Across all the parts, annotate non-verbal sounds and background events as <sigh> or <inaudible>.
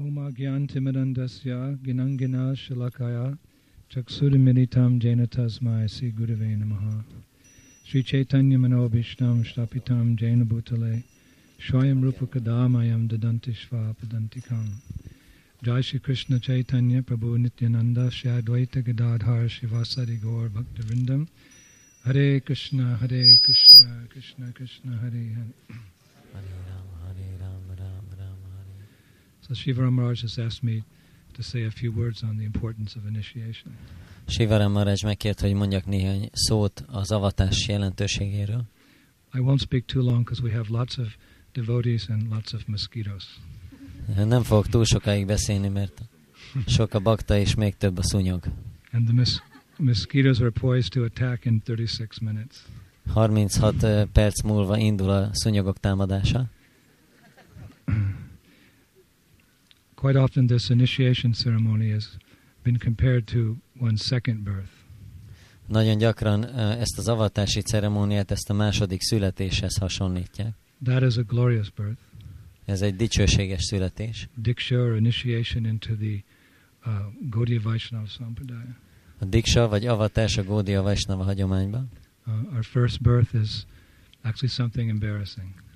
Oma Gyan Timirandasya Ginangina Shilakaya Chaksurimiritam Jaina Tasmai Sri Gurave Namaha Sri Chaitanya Manobhishnam Shtapitam Jaina Bhutale Shwayam Rupa Kadamayam Dadanti Shva Padantikam Jai Shri Krishna Chaitanya Prabhu Nityananda Shri Advaita Gadadhar Shivasari Gaur Bhaktivindam Hare Krishna Hare Krishna Krishna Krishna Hare Hare So Shiva Ramaraj has asked me to say a few words on the importance of initiation. Sivaram Maharaj megkért, hogy mondjak néhány szót az avatás jelentőségéről. I won't speak too long because we have lots of devotees and lots of mosquitoes. Nem fogok túl sokáig beszélni, mert sok a bakta és még több a szúnyog. And the mos- mosquitoes are poised to attack in 36 minutes. 36 ö, perc múlva indul a szúnyogok támadása. <clears throat> Quite often, this initiation ceremony has been compared to one's second birth. Nagyon gyakran ezt az avatási ceremóniát, ezt a második születéshez hasonlítják. That is a glorious birth. Ez egy dicsőséges születés. Diksha or initiation into the uh, Gaudiya Vaishnava Sampradaya. A diksa vagy avatás a Gódia Vaisnava hagyományban. Uh, our first birth is actually something embarrassing.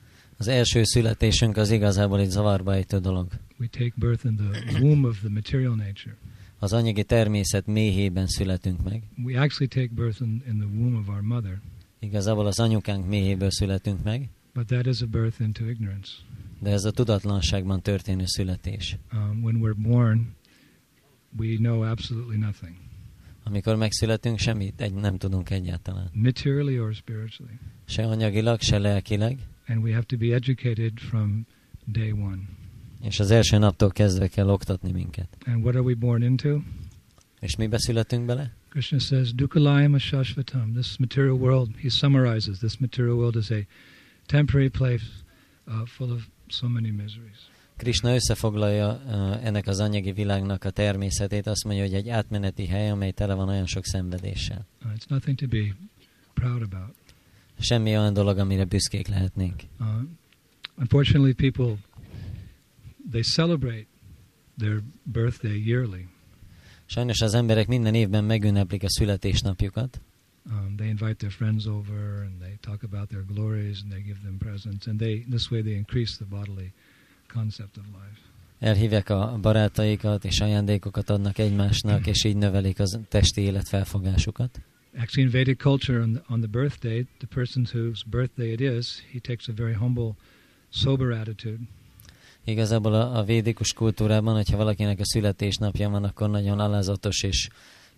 Az első születésünk az igazából egy zavarba ejtő dolog. We take birth in the womb of the material nature. Az anyagi természet méhében születünk meg. We actually take birth in, in the womb of our mother, Igazából az anyukánk méhéből születünk meg, but that is a birth into ignorance. de ez a tudatlanságban történő születés. Um, when we're born, we know absolutely nothing, Amikor megszületünk, semmit egy, nem tudunk egyáltalán. materially or spiritually. Se anyagilag, se lelkileg, And we have to be educated from day one. és az első naptól kezdve kell oktatni minket. And what are we born into? És mibe születünk bele? Krishna says, Dukalayam Shashvatam. This material world, he summarizes, this material world is a temporary place uh, full of so many miseries. Krishna összefoglalja uh, ennek az anyagi világnak a természetét, azt mondja, hogy egy átmeneti hely, amely tele van olyan sok szenvedéssel. Uh, it's nothing to be proud about. Semmi olyan dolog, amire büszkék lehetnénk. Uh, unfortunately, people they celebrate their birthday yearly. Sajnos az emberek minden évben megünneplik a születésnapjukat, Um, they invite their friends over and they talk about their glories and they give them presents and they this way they increase the bodily concept of life. elhívják a barátaikat, és ajándékokat adnak egymásnak, és így növelik az testi élet felfogásukat. Actually, in Vedic culture, on the, on the birthday, the person whose birthday it is, he takes a very humble, sober attitude. Igazából a, a védikus kultúrában, hogyha valakinek a születésnapja van, akkor nagyon alázatos és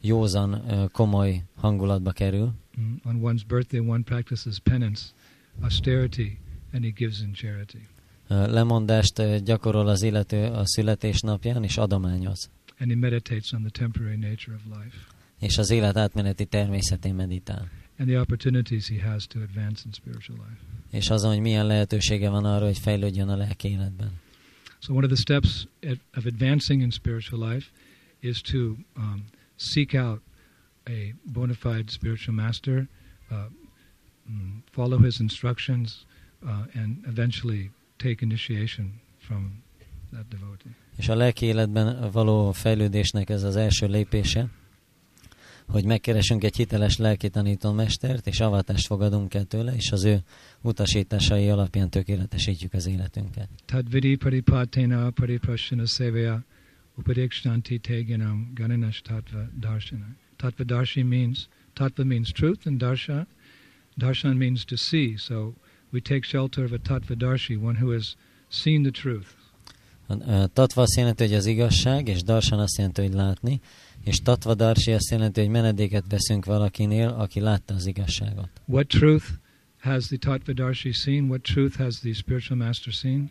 józan, komoly hangulatba kerül. Mm, On one's birthday, one practices penance, austerity, and he gives in charity. Lemondást gyakorol az illető a születésnapján, és adományoz. And he meditates on the temporary nature of life És az élet átmeneti természetén meditál. and the opportunities he has to advance in spiritual life. És azon, hogy milyen lehetősége van arra, hogy fejlődjön a lelki életben. So, one of the steps of advancing in spiritual life is to um, seek out a bona fide spiritual master, uh, mm, follow his instructions, uh, and eventually take initiation from that devotee. És a lelki életben való fejlődésnek ez az első lépése, hogy megkeresünk egy hiteles lelki tanító mestert, és avatást fogadunk el tőle, és az ő utasításai alapján tökéletesítjük az életünket. Tadvidi paripatena pariprashana sevaya upadekshanti teganam gananash tattva darshana. Tattva darshi means, tattva means truth, and darsha, darshan means to see. So we take shelter of a tattva darshi, one who has seen the truth. A a tatva azt jelenti, hogy az igazság, és darsan azt jelenti, hogy látni, és tatva darsi azt jelenti, hogy menedéket veszünk valakinél, aki látta az igazságot. What truth has the tattva darshi seen? What truth has the spiritual master seen?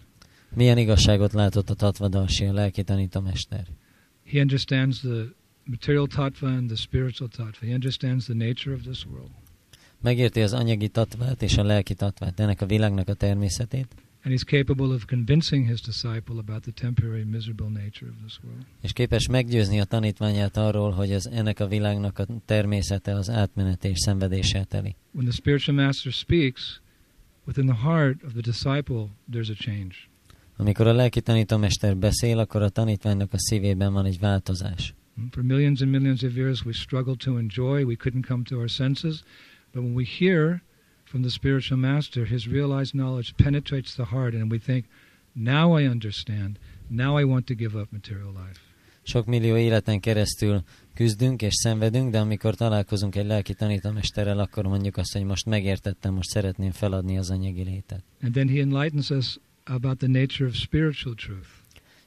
Milyen igazságot látott a tatva darsi, a lelki tanítomester? He understands the material tattva and the spiritual tattva. He understands the nature of this world. Megérti az anyagi tatvát és a lelki tatvát, ennek a világnak a természetét, And he's capable of convincing his disciple about the temporary miserable nature of this world. és képes meggyőzni a tanítványát arról, hogy ez, ennek a világnak a természete az átmeneti és szenvedéssel teli. When the spiritual master speaks, within the heart of the disciple, there's a change. Amikor a lelki tanítómester beszél, akkor a tanítványnak a szívében van egy változás. For millions and millions of years, we struggled to enjoy. We couldn't come to our senses. But when we hear from the spiritual master, his realized knowledge penetrates the heart, and we think, now I understand. Now I want to give up material life. Sok millió életen keresztül küzdünk és szenvedünk, de amikor találkozunk egy lelki tanítómesterrel, akkor mondjuk azt, hogy most megértettem, most szeretném feladni az anyagi létet. And then he enlightens us about the nature of spiritual truth.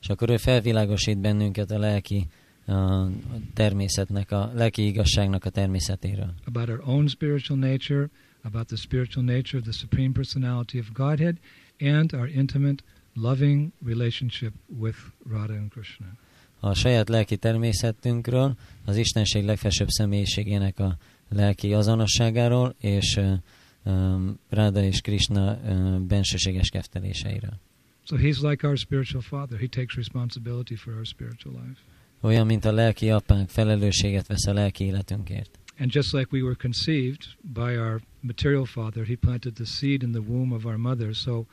És akkor ő felvilágosít bennünket a lelki a természetnek, a lelki igazságnak a természetéről. About our own spiritual nature, about the spiritual nature of the Supreme Personality of Godhead, and our intimate, loving relationship with Radha and Krishna. A saját lelki természetünkről, az Istenség legfelsőbb személyiségének a lelki azonosságáról, és um, Ráda és Krishna uh, bensőséges kefteléseiről. So he's like our spiritual father. He takes responsibility for our spiritual life. Olyan, mint a lelki apánk, felelősséget vesz a lelki életünkért. And just like we were conceived by our material father, he planted the seed in the womb of our mother. So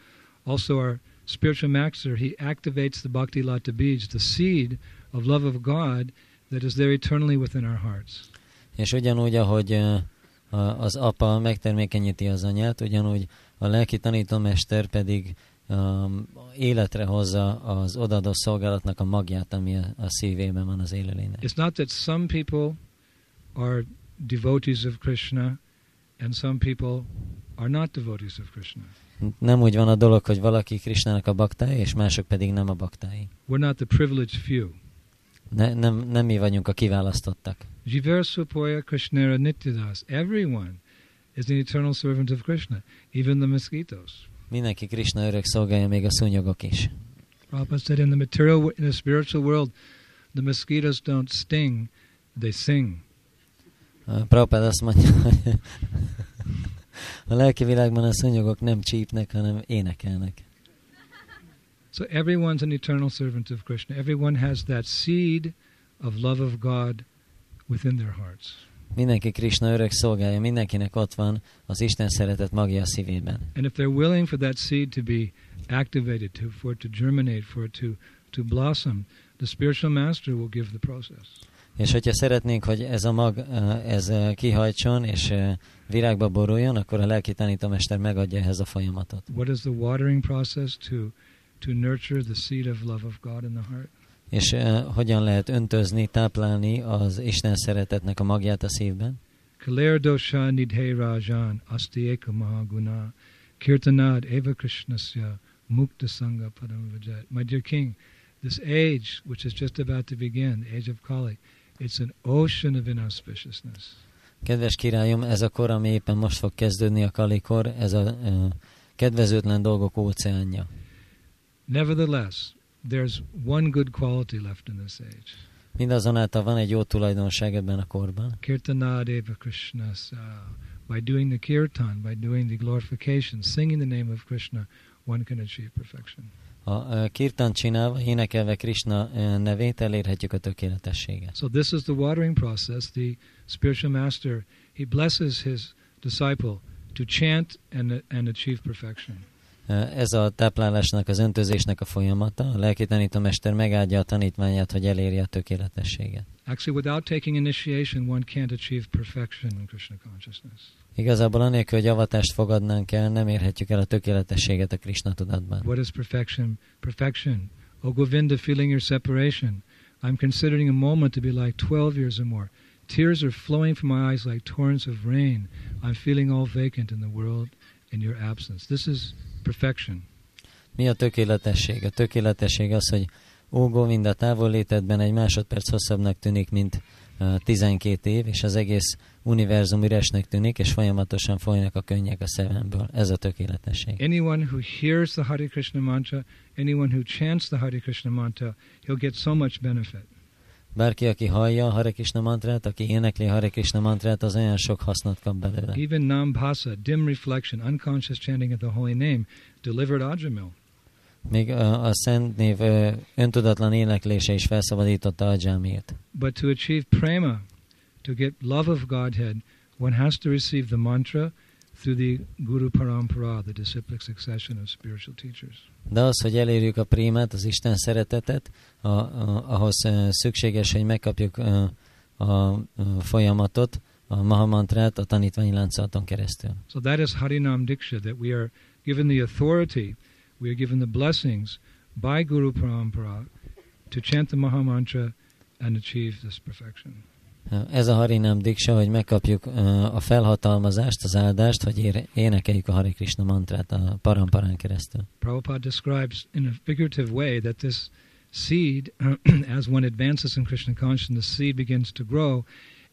also our spiritual master, he activates the Bhakti Lata Bij, the seed of love of God that is there eternally within our hearts. És ugyanúgy, ahogy uh, az apa megtermékenyíti az anyát, ugyanúgy a lelki tanítómester pedig um, életre hozza az odaadó szolgálatnak a magját, ami a, a szívében van az. It's not that some people are devotees of Krishna and some people are not devotees of Krishna. Nem úgy van a dolog, hogy valaki Krisnának a baktái, és mások pedig nem a baktái. We're not the privileged few. Ne, nem, nem mi vagyunk a kiválasztottak. Jiver Supoya Krishnera Nityadas. Everyone is an eternal servant of Krishna, even the mosquitoes. Mindenki Krishna örök szolgálja, még a szúnyogok is. Prabhupada said in the material, in the spiritual world, the mosquitoes don't sting, they sing. Prabhupád azt mondja, hogy <laughs> a lelki világban a szúnyogok nem csípnek, hanem énekelnek. So everyone's an eternal servant of Krishna. Everyone has that seed of love of God within their hearts. Mindenki Krishna örök szolgálja, mindenkinek ott van az Isten szeretet magja a szívében. And if they're willing for that seed to be activated, to, for it to germinate, for it to, to blossom, the spiritual master will give the process. És hogyha szeretnénk, hogy ez a mag ez kihajtson és virágba boruljon, akkor a lelki tanítómester megadja ehhez a folyamatot. What is the watering process to, to nurture the seed of love of God in the heart? És eh, hogyan lehet öntözni, táplálni az Isten szeretetnek a magját a szívben? Kaler dosha nidhe rajan asti eka mahaguna kirtanad eva krishnasya mukta sangha padam vajat. My dear king, this age which is just about to begin, the age of Kali, it's an ocean of inauspiciousness. Kedves királyom, ez a kor, ami éppen most fog kezdődni a kalikor, ez a uh, kedvezőtlen dolgok óceánja. Nevertheless, there's one good quality left in this age. Mindazonáltal van egy jó tulajdonság ebben a korban. Kirtanad eva krishnasya. By doing the kirtan, by doing the glorification, singing the name of Krishna, one can achieve perfection. A kirtan csinálva, énekelve Krishna nevét elérhetjük a tökéletességet. So this is the watering process. The spiritual master he blesses his disciple to chant and and achieve perfection. Ez a táplálásnak, az öntözésnek a folyamata. A lelki tanítómester megáldja a tanítványát, hogy elérje a tökéletességet. Actually, without taking initiation, one can't achieve perfection in Krishna consciousness. Igazából anélkül, hogy avatást fogadnánk el, nem érhetjük el a tökéletességet a Krishna tudatban. What is perfection? Perfection. O Govinda, feeling your separation. I'm considering a moment to be like 12 years or more. Tears are flowing from my eyes like torrents of rain. I'm feeling all vacant in the world in your absence. This is perfection. Mi a tökéletesség? A tökéletesség az, hogy ó, Govinda, távol létedben egy másodperc hosszabbnak tűnik, mint 12 év, és az egész univerzum üresnek tűnik, és folyamatosan folynak a könnyek a szememből. Ez a tökéletesség. Anyone who hears the Hare Krishna mantra, anyone who chants the Hare Krishna mantra, he'll get so much benefit. Bárki, aki hallja a Hare Krishna mantrát, aki énekli a Hare Krishna mantrát, az olyan sok hasznot kap belőle. Even nambhasa, dim reflection, unconscious chanting of the holy name, delivered Ajamil. Még uh, a Szent Név öntudatlan éneklése is felszabadította a dzsámért. But to achieve prema, to get love of Godhead, one has to receive the mantra, through the Guru Parampara, the disciplic succession of spiritual teachers. De az, hogy elérjük a prímát, az Isten szeretetet, a, a, ahhoz szükséges, hogy megkapjuk a uh, folyamatot, a Mahamantrát a tanítványi láncolaton keresztül. So that is Harinam Diksha, that we are given the authority, we are given the blessings by Guru Parampara to chant the Mahamantra and achieve this perfection. Ez a Harinam Diksa, hogy megkapjuk uh, a felhatalmazást, az áldást, hogy énekeljük a Hare Krishna mantrát a paramparán keresztül. Prabhupada describes in a figurative way that this seed, <clears throat> as one advances in Krishna consciousness, the seed begins to grow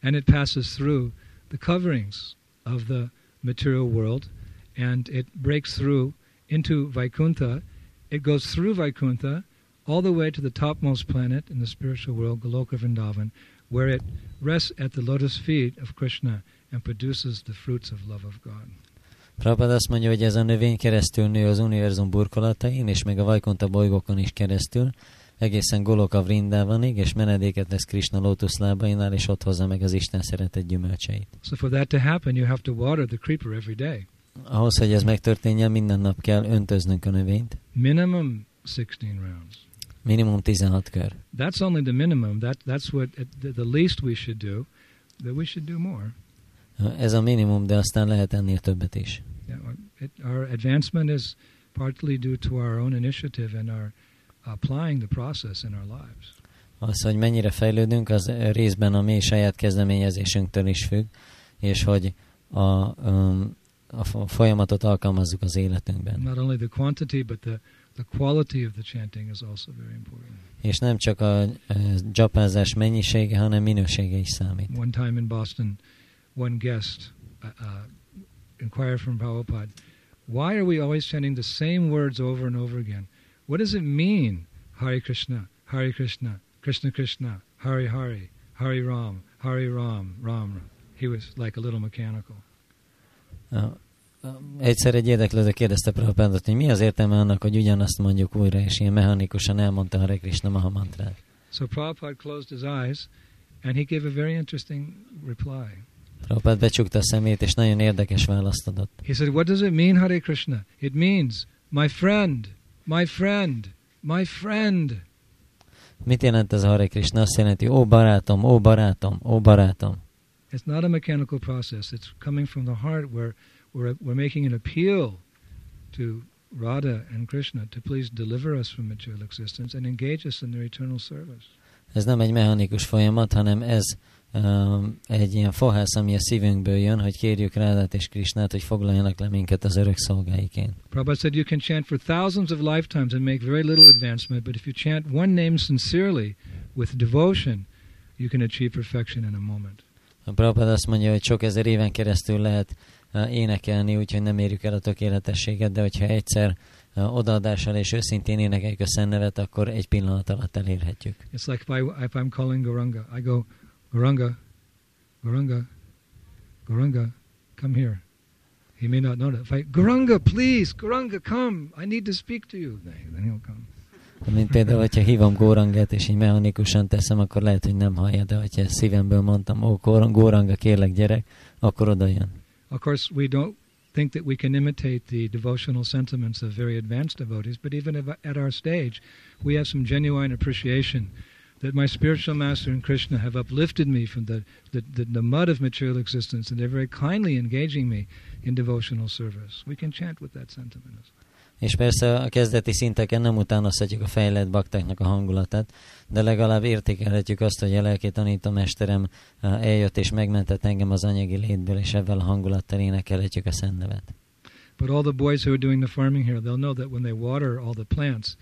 and it passes through the coverings of the material world and it breaks through into Vaikuntha. It goes through Vaikuntha all the way to the topmost planet in the spiritual world, Goloka Vrindavan, where it rests at the lotus feet of Krishna and produces the fruits of love of God. Prabhupada azt mondja, hogy ez a növény keresztül nő az univerzum burkolatain, és még a Vajkonta bolygókon is keresztül, egészen Goloka Vrindavanig, és menedéket lesz Krishna lótuszlábainál, és ott hozza meg az Isten szeretett gyümölcseit. So for that to happen, you have to water the creeper every day. Ahhoz, hogy ez megtörténjen, minden nap kell öntöznünk a növényt. Minimum 16 rounds. Minimum 16 kör. That's only the minimum. That, that's what at the, the least we should do. That we should do more. Ez a minimum, de aztán lehet ennél többet is. Yeah, it, our advancement is partly due to our own initiative and our applying the process in our lives. Az, hogy mennyire fejlődünk, az részben a mi saját kezdeményezésünktől is függ, és hogy a, um, a folyamatot alkalmazzuk az életünkben. Not only the quantity, but the, the quality of the chanting is also very important. És nem csak a, a japázás mennyisége, hanem minősége is számít. One time in Boston, one guest uh, uh, inquired from Prabhupada, why are we always chanting the same words over and over again? What does it mean? Hare Krishna, Hare Krishna, Krishna Krishna, Hare Hare, Hare Ram, Hare Ram, Ram. Ram. He was like a little mechanical. Egyszer egy érdeklődő kérdezte Prabhupádot, hogy mi az értelme annak, hogy ugyanazt mondjuk újra, és ilyen mechanikusan elmondta Hare Krishna Mahamantrát. So Prabhupada closed his eyes and he gave a very interesting reply. Prabhupád becsukta a szemét, és nagyon érdekes választ adott. He said, What does it mean, Hare Krishna? It means, my friend, my friend, my friend. Mit jelent ez a Hare Krishna? Azt jelenti, ó barátom, ó barátom, ó barátom. It's not a mechanical process. It's coming from the heart where we're, we're making an appeal to Radha and Krishna to please deliver us from material existence and engage us in their eternal service. Ez nem egy mechanikus folyamat, hanem ez um, egy ilyen fohász, ami a szívünkből jön, hogy kérjük Rádát és Krisnát, hogy foglaljanak le minket az örök szolgáiként. Prabhupada said you can chant for thousands of lifetimes and make very little advancement, but if you chant one name sincerely with devotion, you can achieve perfection in a moment. A Prabhupada azt mondja, hogy sok ezer éven keresztül lehet uh, énekelni, úgyhogy nem érjük el a tökéletességet, de hogyha egyszer uh, odaadással és őszintén énekeljük a szennevet, akkor egy pillanat alatt elérhetjük. It's like if, I, if I'm calling Goranga, I go, Goranga, Goranga, Goranga, come here. He may not know that. If I, Goranga, please, Goranga, come. I need to speak to you. Then he'll come. Mint például, hogyha hívom Górangát, és így mechanikusan teszem, akkor lehet, hogy nem hallja, de hogyha szívemből mondtam, ó, Góranga, kérlek, gyerek, akkor oda jön. Of course, we don't think that we can imitate the devotional sentiments of very advanced devotees, but even at our stage, we have some genuine appreciation that my spiritual master and Krishna have uplifted me from the, the, the, the mud of material existence and they're very kindly engaging me in devotional service. We can chant with that sentiment. És persze a kezdeti szinteken nem utánozhatjuk a fejlett baktáknak a hangulatát, de legalább értékelhetjük azt, hogy a lelki tanítómesterem eljött és megmentett engem az anyagi létből, és ebben a hangulattal énekelhetjük a szent nevet. But all the boys who are doing the farming here, they'll know that when they water all the plants,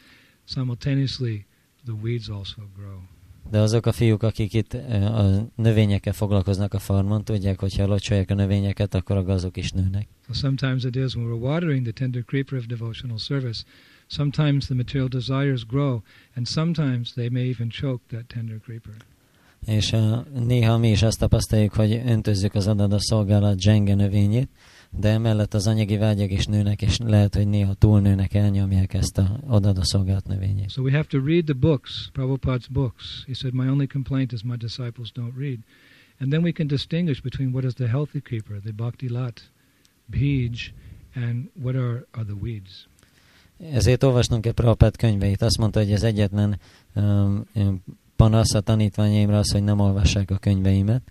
simultaneously the weeds also grow. De azok a fiúk, akik itt a növényekkel foglalkoznak a farmon, tudják, hogy ha locsolják a növényeket, akkor a gazok is nőnek. So sometimes it is when we're watering the tender creeper of devotional service, sometimes the material desires grow, and sometimes they may even choke that tender creeper. És uh, néha mi is azt tapasztaljuk, hogy öntözzük az adat a szolgálat zsenge növényét, de emellett az anyagi vágyak is nőnek, és lehet, hogy néha túlnőnek, elnyomják ezt a odada szolgált növényét. So we have to read the books, Prabhupada's books. He said, my only complaint is my disciples don't read. And then we can distinguish between what is the healthy creeper, the bhakti lat, bij, and what are, are the weeds? Ezért olvasnunk kell Prabhupád könyveit. Azt mondta, hogy ez egyetlen um, panasz a tanítványaimra az, hogy nem olvassák a könyveimet,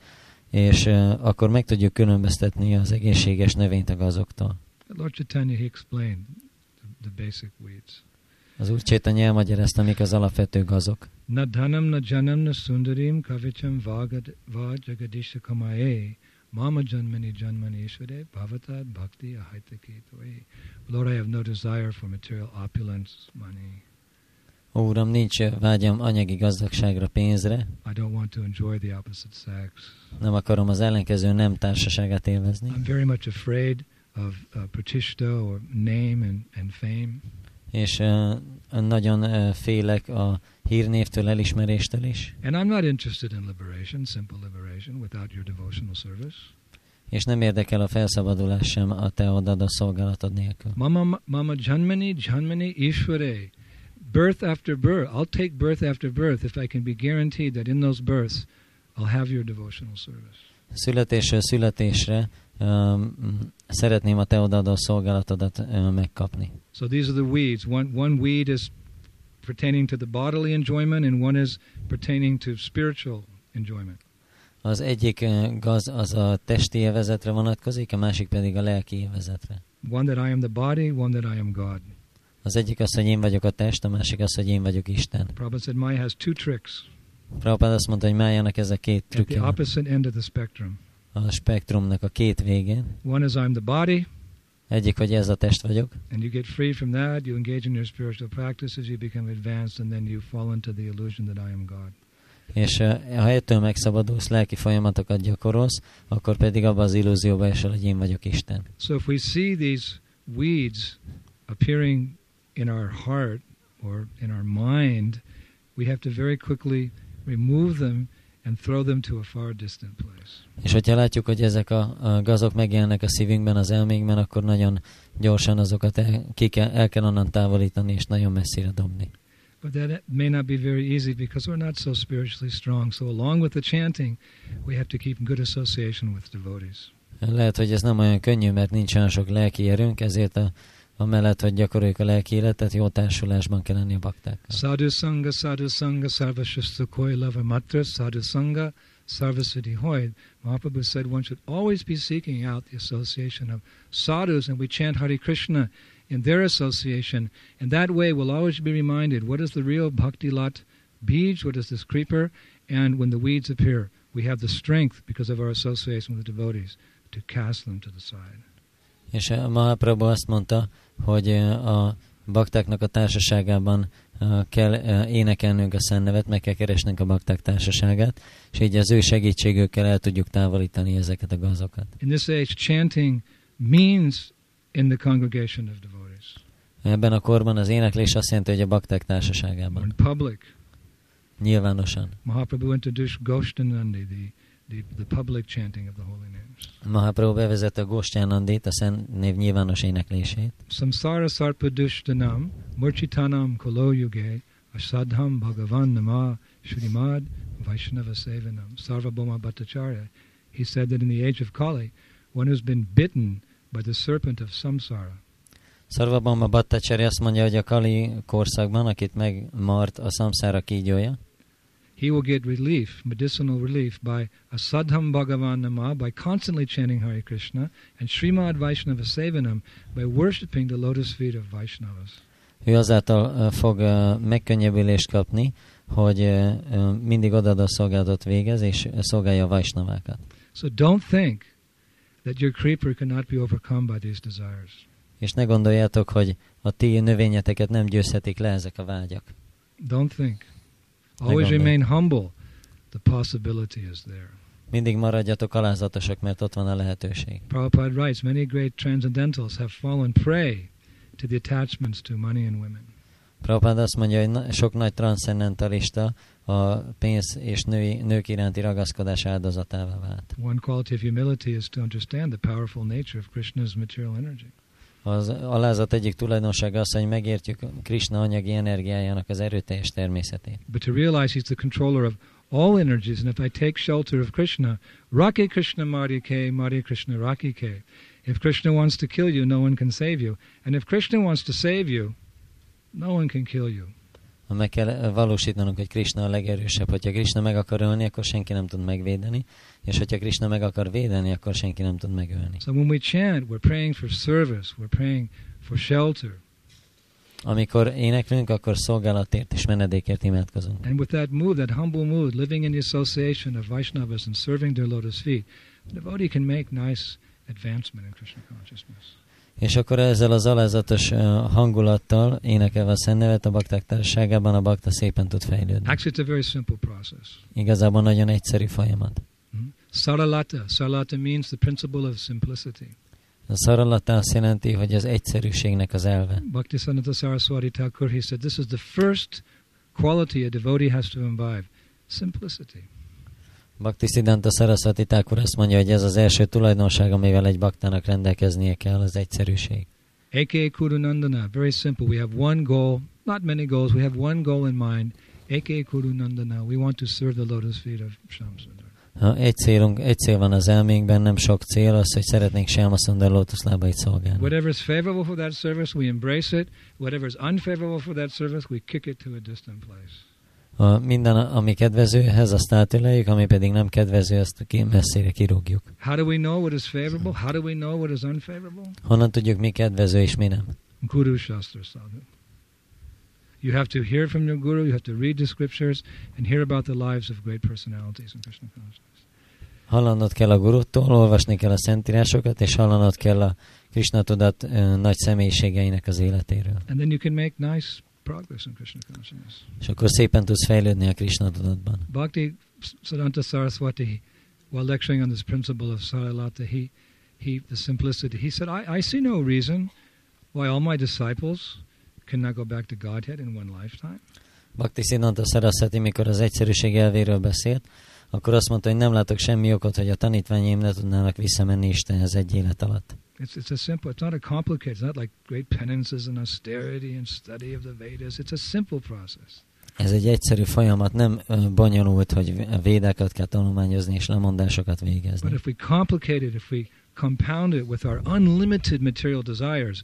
és uh, akkor meg tudjuk különböztetni az egészséges növényt a gazoktól. Lord Chaitanya, he explained the, the basic weeds. Az Úr Csétanya elmagyarázta, mik az alapvető gazok. Na dhanam na janam na sundarim kavicham vajagadisha kamaye mama janmani janmani ishvare bhavatad bhakti ahaitaki toye. Lord, I have no desire for material opulence, money. Ó, Uram, nincs vágyam anyagi gazdagságra, pénzre. I don't want to enjoy the opposite sex. Nem akarom az ellenkező nem társaságát élvezni. I'm very much afraid of uh, pratishta or name and, and fame. És uh, nagyon uh, félek a hírnévtől, elismeréstől is. And I'm not interested in liberation, simple liberation, without your devotional service. És nem érdekel a felszabadulás sem a te odad a szolgálatod nélkül. Mama, mama janmani, janmani ishvare. Birth after birth. I'll take birth after birth if I can be guaranteed that in those births I'll have your devotional service. Születésről születésre um, szeretném a te odadó szolgálatodat uh, megkapni. So these are the weeds. One, one weed is pertaining to the bodily enjoyment, and one is pertaining to spiritual enjoyment. Az egyik uh, gaz az a testi élvezetre vonatkozik, a másik pedig a lelki élvezetre. One that I am the body, one that I am God. Az egyik az, hogy én vagyok a test, a másik az, hogy én vagyok Isten. Prabhupada said Maya has two tricks Prabhupád azt mondta, hogy Májának ez a két at the trükkje opposite end of the spectrum. a spektrumnak a két végén. One is I'm the body, Egyik, hogy ez a test vagyok, and you get freed from that. You engage in your spiritual practices, you become advanced, and then you fall into the illusion that I am God. és uh, ha ettől megszabadulsz, lelki folyamatokat gyakorolsz, akkor pedig abba az illúzióba esel, hogy én vagyok Isten. So if we see these weeds appearing in our heart or in our mind, we have to very quickly remove them and throw them to a far distant place. És hogyha látjuk, hogy ezek a, a gazok megjelennek a szívünkben, az elménkben, akkor nagyon gyorsan azokat el, ki kell, el kell onnan távolítani, és nagyon messzire dobni. But that may not be very easy because we're not so spiritually strong. So along with the chanting, we have to keep good association with devotees. Lehet, hogy ez nem olyan könnyű, mert nincs olyan sok lelki erőnk, ezért a, amellett, hogy gyakoroljuk a lelki életet, jó társulásban kell lenni a baktákkal. Sadhu Sangha, Sadhu Sangha, Sarvashastra Koi Lava Matra, Sadhu Sangha, Sarvasati Hoy. Mahaprabhu said one should always be seeking out the association of sadhus, and we chant Hare Krishna in their association. And that way we'll always be reminded what is the real bhakti lat beej, what is this creeper, and when the weeds appear, we have the strength because of our association with the devotees to cast them to the side. És a Mahaprabhu azt mondta, hogy a baktáknak a társaságában kell énekelnünk a szennevet, meg kell keresnünk a bakták társaságát, és így az ő segítségükkel el tudjuk távolítani ezeket a gazokat. In this age, chanting means in the congregation of devotees, Ebben a korban az éneklés azt jelenti, hogy a bakták társaságában, in public. nyilvánosan. Mahaprabhu introduced Goshtanandi, the, the, the public chanting of the holy names. Mahaprabhu bevezette a Góstyánandit, a szent név nyilvános éneklését. Samsara sarpadushtanam murchitanam kolo yuge asadham bhagavan nama shrimad vaishnava sevanam sarvabhoma bhattacharya. He said that in the age of Kali, one who's been bitten by the serpent of samsara, Szarvabama Battacseri azt mondja, hogy a Kali korszakban, akit megmart a szamszára kígyója, he will get relief, medicinal relief, by asadham bhagavan nama, by constantly chanting Hare Krishna, and Srimad Vaishnava Sevanam, by worshipping the lotus feet of Vaishnavas. ő azáltal fog megkönnyebbülést kapni, hogy mindig odaadó szolgálatot végez, és szolgálja a vajsnavákat. So don't think that your creeper cannot be overcome by these desires. És ne gondoljátok, hogy a ti növényeteket nem győzhetik le ezek a vágyak. Don't think. Always remain humble. The possibility is there. Mindig maradjatok alázatosak, mert ott van a lehetőség. Prabhupada writes many great transcendentals have fallen prey to the attachments to money and women. Prabhupád azt mondja, hogy na- sok nagy transzendentalista a pénz és női, nők iránti ragaszkodás áldozatává vált. One quality of humility is to understand the powerful nature of Krishna's material energy. Az alázat egyik tulajdonsága az, hogy megértjük Krishna anyagi energiájának az erőteljes természetét. But to realize he's the controller of all energies, and if I take shelter of Krishna, Rake Krishna Marike, Mari Krishna Rakike. If Krishna wants to kill you, no one can save you. And if Krishna wants to save you, no one can kill you. Ha meg kell valósítanunk, hogy Krishna a legerősebb. Hogyha Krishna meg akar ölni, akkor senki nem tud megvédeni, és hogyha Krishna meg akar védeni, akkor senki nem tud megölni. So when we chant, we're praying for service, we're praying for shelter. Amikor éneklünk, akkor szolgálatért és menedékért imádkozunk. And with that mood, that humble mood, living in the association of Vaishnavas and serving their lotus feet, the devotee can make nice advancement in Krishna consciousness. És akkor ezzel az alázatos hangulattal énekelve a Szent a bakták társaságában a bakta szépen tud fejlődni. Actually, it's a very simple process. Igazából nagyon egyszerű folyamat. Hmm? Saralata. Saralata means the principle of simplicity. A szaralata azt jelenti, hogy az egyszerűségnek az elve. Bhaktisiddhanta Saraswati Thakur, he said, this is the first quality a devotee has to imbibe. Simplicity. Bhakti Siddhanta Saraswati Thakur azt mondja, hogy ez az első tulajdonság, amivel egy baktának rendelkeznie kell, az egyszerűség. A.K. Kurunandana, very simple. We have one goal, not many goals, we have one goal in mind. A.K. Kurunandana, we want to serve the lotus feet of Shamsundar. Ha egy, célunk, egy cél van az elménkben, nem sok cél, az, hogy szeretnénk Shamsundar lótuszlábait szolgálni. Whatever is favorable for that service, we embrace it. Whatever is unfavorable for that service, we kick it to a distant place. A minden, ami kedvezőhez, azt átüleljük, ami pedig nem kedvező, azt ki, messzire kirúgjuk. How do we know what is favorable? How do we know what is unfavorable? Honnan tudjuk, mi kedvező és mi nem? Guru Shastra Sadhu. You have to hear from your guru, you have to read the scriptures, and hear about the lives of great personalities in Krishna consciousness. Hallanod kell a guruttól, olvasni kell a szentírásokat, és hallanod kell a Krishna tudat ö, nagy személyiségeinek az életéről. And then you can make nice progress in Krishna consciousness. És akkor szépen tudsz fejlődni a Krishna tudatban. Bhakti Siddhanta Saraswati, while lecturing on this principle of Saralata, he, he, the simplicity, he said, I, I see no reason why all my disciples cannot go back to Godhead in one lifetime. Bhakti Siddhanta Saraswati, mikor az egyszerűség elvéről beszélt, akkor azt mondta, hogy nem látok semmi okot, hogy a tanítványaim ne tudnának visszamenni Istenhez egy élet alatt. It's, it's a simple, it's not a complicated, it's not like great penances and austerity and study of the Vedas. It's a simple process. Ez egy egyszerű folyamat, nem bonyolult, hogy a védákat kell tanulmányozni és lemondásokat But végezni. if we complicate it, if we compound it with our unlimited material desires,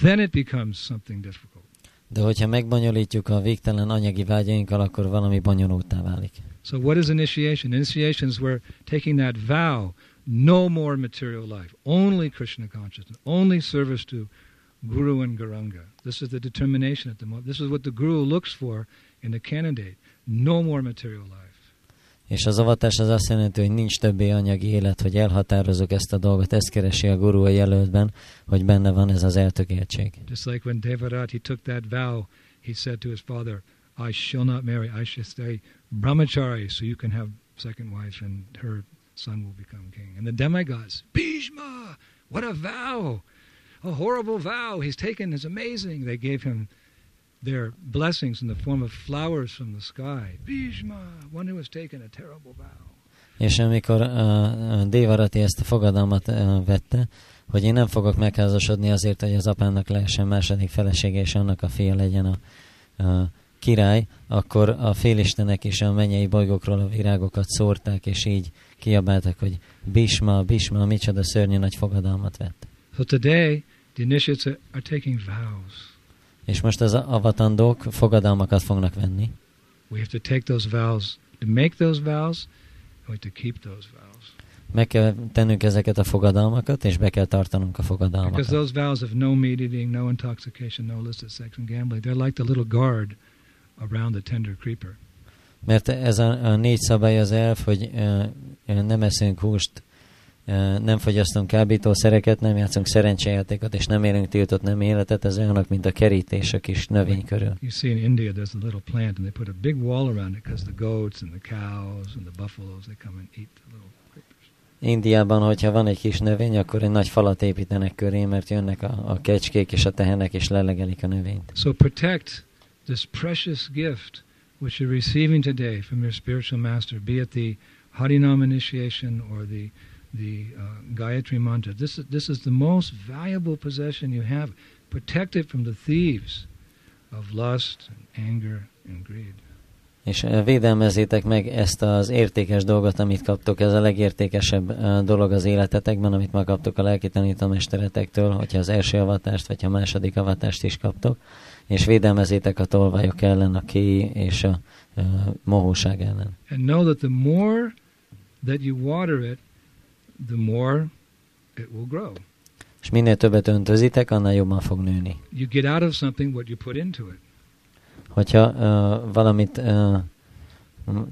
then it becomes something difficult. De hogyha megbonyolítjuk a végtelen anyagi vágyainkkal, akkor valami bonyolultá válik. So, what is initiation? Initiation is where taking that vow, no more material life, only Krishna consciousness, only service to Guru and Garanga. This is the determination at the moment. This is what the Guru looks for in the candidate. No more material life. És az avatás az azt jelenti, hogy nincs többé anyagi élet, hogy elhatározok ezt a dolgot, ezt keresi a guru a jelöltben, hogy benne van ez az eltökéltség. Just like when Devarat, he took that vow, he said to his father, I shall not marry, I shall stay brahmachari so you can have second wife and her son will become king. And the demigods, Bhishma, what a vow! A horrible vow he's taken is amazing. They gave him their blessings in the form of flowers from the sky. Bhishma, one who has taken a terrible vow. És amikor uh, uh, Dévarati ezt a fogadalmat uh, vette, hogy én nem fogok megházasodni azért, hogy az apámnak lehessen második felesége, és annak a fia legyen a uh, király, akkor a félistenek is a mennyei bolygókról a virágokat szórták, és így kiabáltak, hogy Bisma, Bisma, micsoda szörnyű nagy fogadalmat vett. So today, the initiates are, taking vows. És most az avatandók fogadalmakat fognak venni, We have to take those vows, to make those vows, and we have to keep those vows. meg kell tennünk ezeket a fogadalmakat, és be kell tartanunk a Because fogadalmakat. those vows of no meat eating, no intoxication, no illicit sex and gambling, they're like the little guard around the tender creeper. Mert ez a, a négy szabály az elf, hogy nem eszünk húst, nem fogyasztunk kábítószereket, nem játszunk szerencsejátékot, és nem élünk tiltott nem életet, ez olyanok, mint a kerítés a kis növény körül. You see in India, there's a little plant, and they put a big wall around it because the goats and the cows and the buffaloes, they come and eat the little creepers. Indiában, hogyha van egy kis növény, akkor egy nagy falat építenek köré, mert jönnek a, a kecskék és a tehenek, és lelegelik a növényt. So protect this precious gift which you're receiving today from your spiritual master, be it the Harinam initiation or the the uh, Gayatri mantra. This is, this is the most valuable possession you have. Protect it from the thieves of lust and anger and greed. És uh, védelmezzétek meg ezt az értékes dolgot, amit kaptok. Ez a legértékesebb uh, dolog az életetekben, amit ma kaptok a lelki tanítómesteretektől, hogyha az első avatást, vagy a második avatást is kaptok. És védelmezétek a tolvajok ellen, a kéi és a uh, mohóság ellen. And know that the more that you water it, the more it will grow. És minél többet öntözitek, annál jobban fog nőni. You get out of something what you put into it. Hogyha uh, valamit, uh,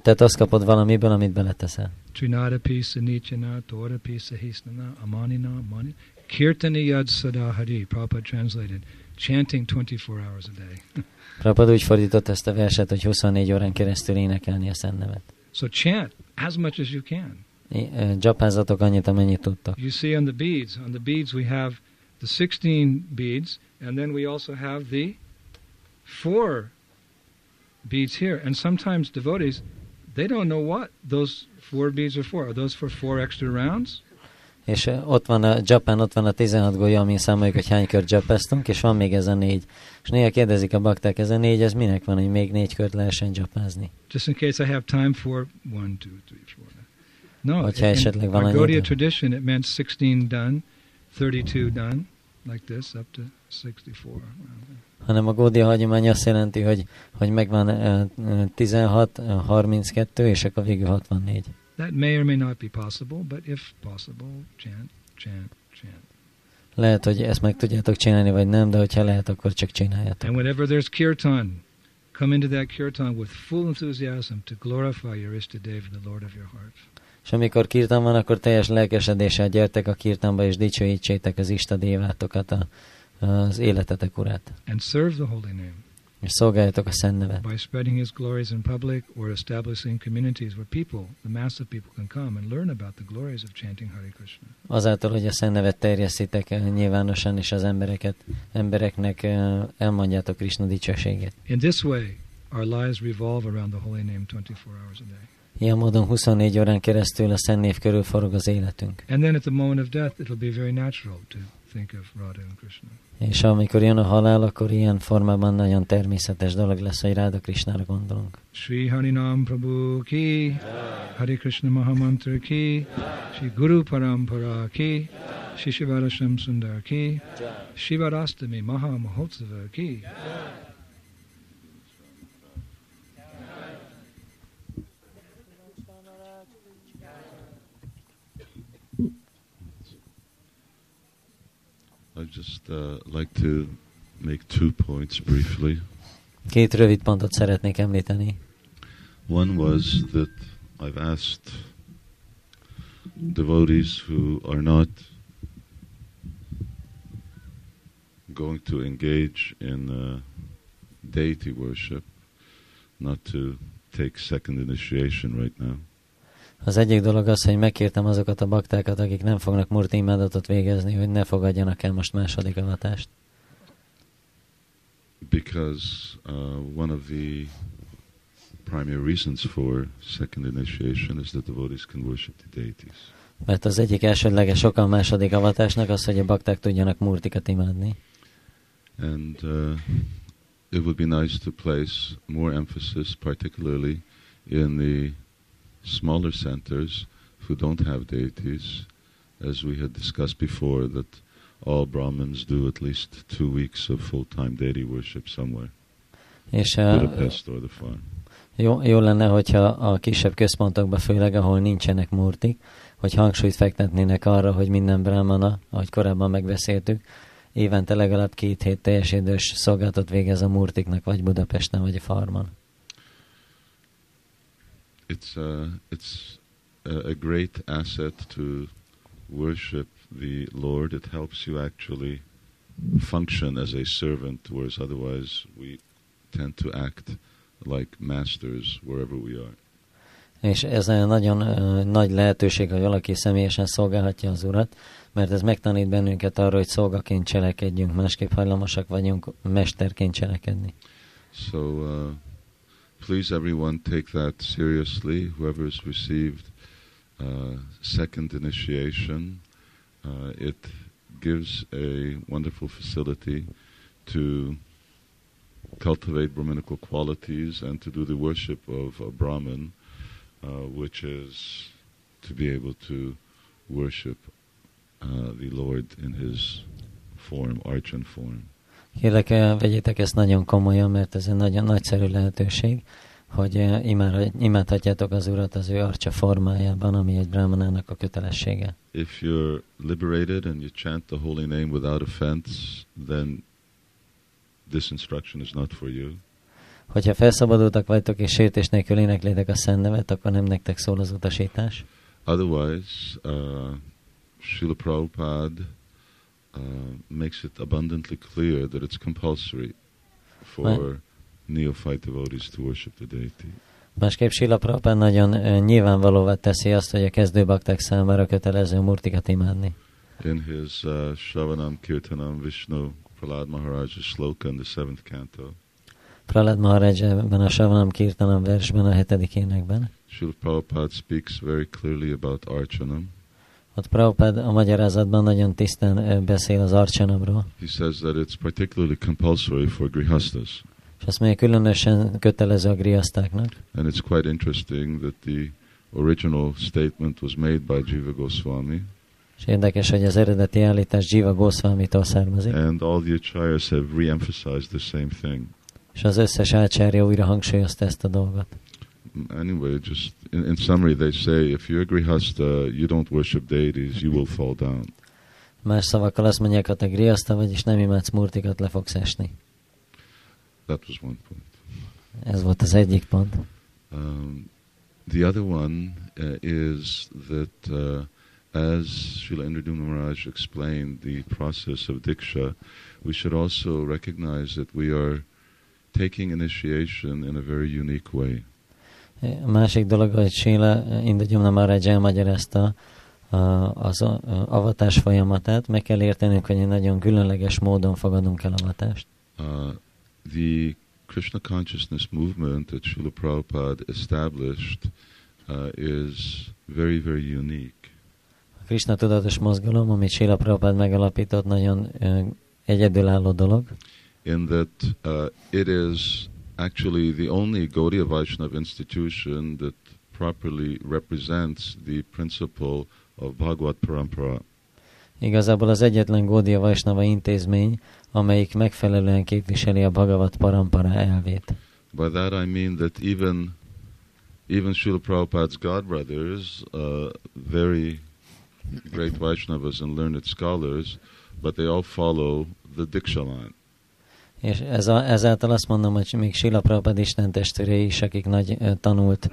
tehát azt kapod valamiből, amit beleteszel. Trinada pisa nichana, tora pisa hisnana, amanina, mani. Kirtani yad sada hari, Prabhupada translated. Chanting 24 hours a day. <laughs> Prabhupada úgy ezt a verset, hogy 24 órán keresztül énekelni a so chant as much as you can. Dzsapázzatok annyit, amennyit tudtok. You see on the beads, on the beads we have the 16 beads, and then we also have the four beads here. And sometimes devotees, they don't know what those four beads are for. Are those for four extra rounds? És ott van a Japán, ott van a 16 golya, amin számoljuk, hogy hány kört japáztunk, és van még ez a négy. És néha kérdezik a bakták, ez a négy, ez minek van, hogy még négy kört lehessen japázni? Just in case I have time for one, two, three, four. No, Hogyha esetleg van annyi idő. tradition, it meant 16 done, 32 done, like this, up to 64. hanem a Gódia hagyomány azt jelenti, hogy, hogy megvan ö, 16, ö, 32, és akkor végül 64. That may or may not be possible, but if possible, chant, chant, chant. Lehet, hogy ezt meg tudjátok csinálni, vagy nem, de hogyha lehet, akkor csak csináljátok. And whenever there's kirtan, come into that kirtan with full enthusiasm to glorify your Istadev, the Lord of your heart. És amikor kirtan van, akkor teljes lelkesedéssel gyertek a kirtanba, és dicsőítsétek az Istadévátokat, a, az életetek urát. And serve the holy name És szolgáljatok a Szent Nevet. by spreading his glories in public or establishing communities where people, the mass of people, can come and learn about the glories of chanting Hare Krishna. Azáltal, hogy a Szent Nevet terjesztitek nyilvánosan, és az embereket, embereknek elmondjátok Krishna dicsőségét. In this way, our lives revolve around the holy name 24 hours a day. Ilyen módon 24 órán keresztül a Szent Név körül forog az életünk. And then at the moment of death, it'll be very natural to think of Radha and Krishna. És amikor jön a halál, akkor ilyen formában nagyon természetes dolog lesz, hogy Ráda Krisnára gondolunk. Sri Harinam Prabhu ki, Hare Krishna Mahamantra ki, Sri Guru Parampara ki, Sri Shivarasham Sundar ki, Shivarastami Maha Mahotsava ki. I'd just uh, like to make two points briefly. Két rövid pontot szeretnék említeni. One was that I've asked devotees who are not going to engage in uh, deity worship not to take second initiation right now. Az egyik dolog az, hogy megkértem azokat a baktákat, akik nem fognak murti imádatot végezni, hogy ne fogadjanak el most második avatást. Because uh, one of the primary reasons for second initiation is that devotees can worship the deities. Mert az egyik elsődleges oka a második avatásnak az, hogy a bakták tudjanak murtikat imádni. And uh, it would be nice to place more emphasis, particularly in the smaller centers who don't have deities, as we had discussed before, that all Brahmins do at least two weeks of full-time deity worship somewhere, És uh, Budapest or the farm. jó, jó lenne, hogyha a kisebb központokban, főleg ahol nincsenek murtik, hogy hangsúlyt fektetnének arra, hogy minden brahmana, ahogy korábban megbeszéltük, évente legalább két hét teljes idős szolgáltat végez a murtiknak, vagy Budapesten, vagy a farmon. It's, uh, it's a, a great asset to worship the Lord. It helps you actually function as a servant, whereas otherwise we tend to act like masters wherever we are. És ez nagyon ö, nagy lehetőség, hogy valaki személyesen szolgálhatja az Urat, mert ez megtanít bennünket arra, hogy szolgaként cselekedjünk, másképp hajlamosak vagyunk mesterként cselekedni. So uh, please, everyone, take that seriously. Whoever has received uh, second initiation, uh, it gives a wonderful facility to cultivate Brahminical qualities and to do the worship of a Brahman, uh, which is to be able to worship uh, the Lord in his form, archan form. Kérlek, vegyétek ezt nagyon komolyan, mert ez egy nagyon nagyszerű lehetőség, hogy eh, imádhatjátok az Urat az ő arcsa formájában, ami egy brahmanának a kötelessége. If you're liberated and you chant the holy name without offense, then this instruction is not for you. Hogyha felszabadultak vagytok és sértés nélkül éneklétek a szent nevet, akkor nem nektek szól az utasítás. Otherwise, uh, Srila Prabhupada uh, makes it abundantly clear that it's compulsory for neophyte devotees to worship the deity. Másképp Sila Prabhupád nagyon ö, nyilvánvalóvá teszi azt, hogy a kezdőbakták számára kötelező murtikat imádni. In his uh, Shravanam Kirtanam Vishnu Prahlad Maharaj's sloka in the seventh canto, Pralad Maharaj ebben a Savanam Kirtanam versben, a hetedik énekben. Srila Prabhupada speaks very clearly about Archanam. Ott Prabhupád a magyarázatban nagyon tisztán beszél az arcsanamról, He says that it's particularly compulsory for grihastas. és azt mondja, különösen kötelező a griasztáknak. And it's quite interesting that the original statement was made by Jiva Goswami, És érdekes, hogy az eredeti állítás Jiva Goswami-tól származik, and all the acharyas have re-emphasized the same thing. és az összes ácsárja újra hangsúlyozta ezt a dolgot. Anyway, just in, in summary, they say if you're grihasta, you don't worship deities, you will fall down. Más szavakkal azt mondják, ha te griaszta vagy, és nem imádsz murtikat, le fogsz esni. That was one point. Ez volt az egyik pont. Um, the other one uh, is that, uh, as Srila Indradumna Maharaj explained the process of Diksha, we should also recognize that we are taking initiation in a very unique way. A másik dolog, hogy Sila Indagyumna Maharaj elmagyarázta az avatás folyamatát, meg kell értenünk, hogy egy nagyon különleges módon fogadunk el avatást. Uh, the Krishna consciousness movement that Srila Prabhupada established uh, is very, very unique. A Krishna tudatos mozgalom, amit Sila Prabhupád megalapított, nagyon ö, egyedülálló dolog, in that uh, it is actually the only Gaudiya Vaishnava institution that properly represents the principle of Bhagavad Parampara. Igazából az egyetlen Gódia Vaisnava intézmény, amelyik megfelelően képviseli a Bhagavat Parampara elvét. By that I mean that even even Srila Prabhupada's godbrothers, uh, very great Vaishnavas and learned scholars, but they all follow the Diksha line. És ez a, ezáltal azt mondom, hogy még Sila Prabhupád Isten testvérei is, akik nagy tanult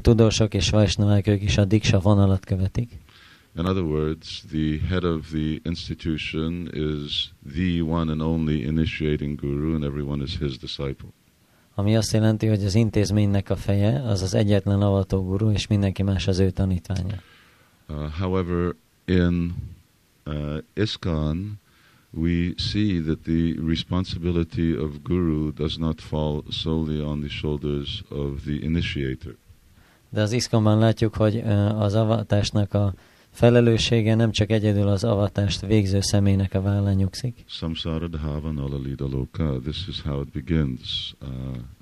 tudósok és Vaisnavák, ők is a Diksa vonalat követik. In other words, the head of the institution is the one and only initiating guru, and everyone is his disciple. Ami azt jelenti, hogy az intézménynek a feje az az egyetlen avató guru, és mindenki más az ő tanítványa. Uh, however, in uh, ISKCON, we see that the responsibility of guru does not fall solely on the shoulders of the initiator. De az iszkomban látjuk, hogy az avatásnak a felelőssége nem csak egyedül az avatást végző személynek a vállán nyugszik, Samsara dhava nalalita loka. This is how it begins. Uh,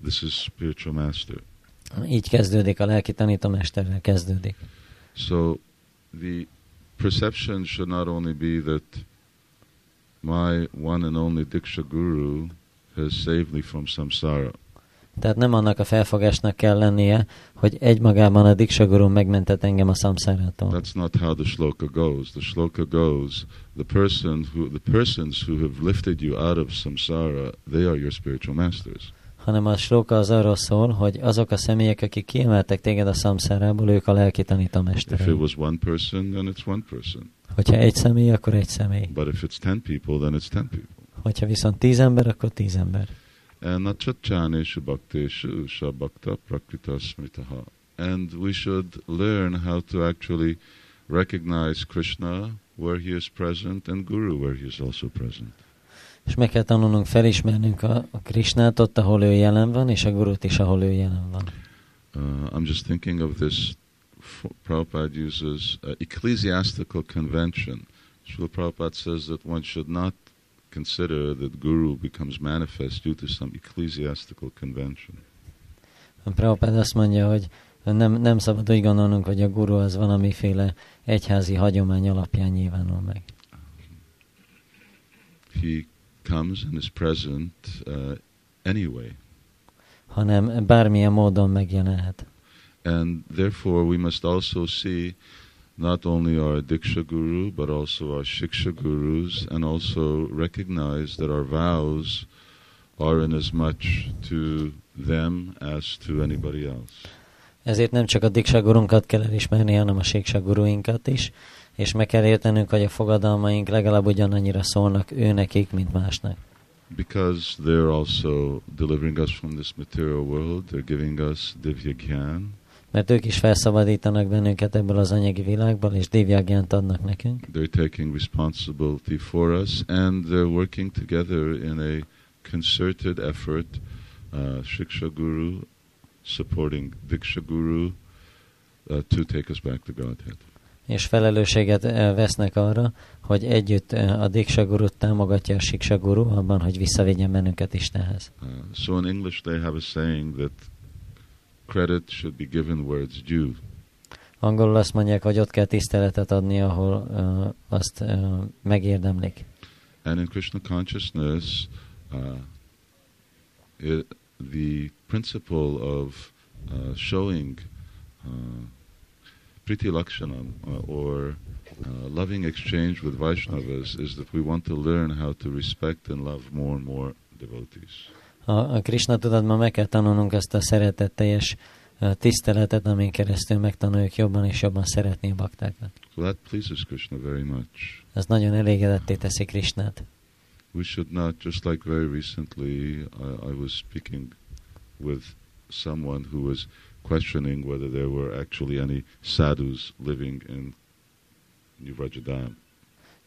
this is spiritual master. így kezdődik, a lelki tanítómesterrel kezdődik. So the perception should not only be that my one and only Diksha Guru has saved me from samsara. Tehát nem annak a felfogásnak kell lennie, hogy egymagában a Diksa Guru megmentett engem a szamszárától. That's not how the shloka goes. The shloka goes, the person who the persons who have lifted you out of samsara, they are your spiritual masters. Hanem a slóka az arról szól, hogy azok a személyek, akik kiemeltek téged a szamszárából, ők a lelki If it tanítómesterei. was one person, then it's one person. Hogyha egy személy, akkor egy személy. But if it's ten people, then it's ten people. Hogyha viszont tíz ember, akkor tíz ember. And natchatchaneshu bhakteshu sabhakta prakrita smritaha. And we should learn how to actually recognize Krishna where he is present and Guru where he is also present. És meg kell tanulnunk felismernünk a, a Krisnát ott, ahol ő jelen van, és a Gurut is, ahol ő jelen van. Uh, I'm just thinking of this. Prabhupada uses uh, ecclesiastical convention. Srila Prabhupada says that one should not consider that Guru becomes manifest due to some ecclesiastical convention. Prabhupád azt mondja, hogy nem, nem szabad úgy gondolnunk, hogy a guru az valamiféle egyházi hagyomány alapján nyilvánul meg. He comes and is present uh, anyway. Hanem bármilyen módon megjelenhet. And therefore we must also see not only our Diksha Guru, but also our Shiksha Gurus, and also recognize that our vows are in as much to them as to anybody else. Ezért nem csak a Diksa gurunkat kell elismerni, hanem a Siksa guruinkat is, és meg kell értenünk, hogy a fogadalmaink legalább ugyanannyira szólnak ő nekik, mint másnak. Because they're also delivering us from this material world, they're giving us Divya Gyan, Mert ők is felszabadítanak bennünket ebből az anyagi világból, és divyagyánt adnak nekünk. they're taking responsibility for us, and they're working together in a concerted effort, uh, Shiksha Guru supporting Diksha Guru uh, to take us back to Godhead. És felelősséget eh, vesznek arra, hogy együtt eh, a Diksa gurut támogatja a Siksa guru abban, hogy visszavigyen bennünket Istenhez. Uh, so in English they have a saying that credit should be given where it's due. Angolul azt mondják, hogy ott kell tiszteletet adni, ahol uh, azt uh, megérdemlik. And in Krishna consciousness, uh, it, the principle of uh, showing uh, priti lakshanam uh, or uh, loving exchange with Vaishnavas is that we want to learn how to respect and love more and more devotees. A, a Krishna tudatban meg kell tanulnunk ezt a szeretetteljes uh, tiszteletet, amin keresztül megtanuljuk jobban és jobban szeretni a baktákat. So that pleases Krishna very much. Ez nagyon elégedetté teszi Krishnát. We should not, just like very recently, I, I was speaking with someone who was questioning whether there were actually any sadhus living in New Vrajadam.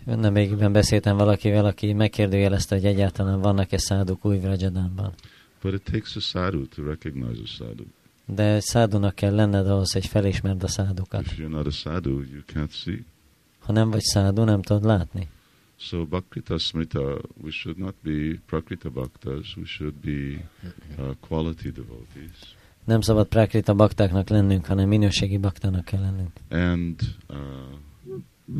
Nemrégiben beszéltem valakivel, aki megkérdőjelezte, hogy egyáltalán vannak-e száduk új Vrajadánban. But it takes a sadhu to recognize a sadhu. De szádunak kell lenned ahhoz, hogy felismerd a szádukat. If you're not a sadhu, you can't see. Ha nem vagy szádu, nem tudod látni. So Bhakrita Smrita, we should not be Prakrita Bhaktas, we should be uh, quality devotees. Nem szabad prakrita baktáknak lennünk, hanem minőségi baktának kell lennünk. And uh,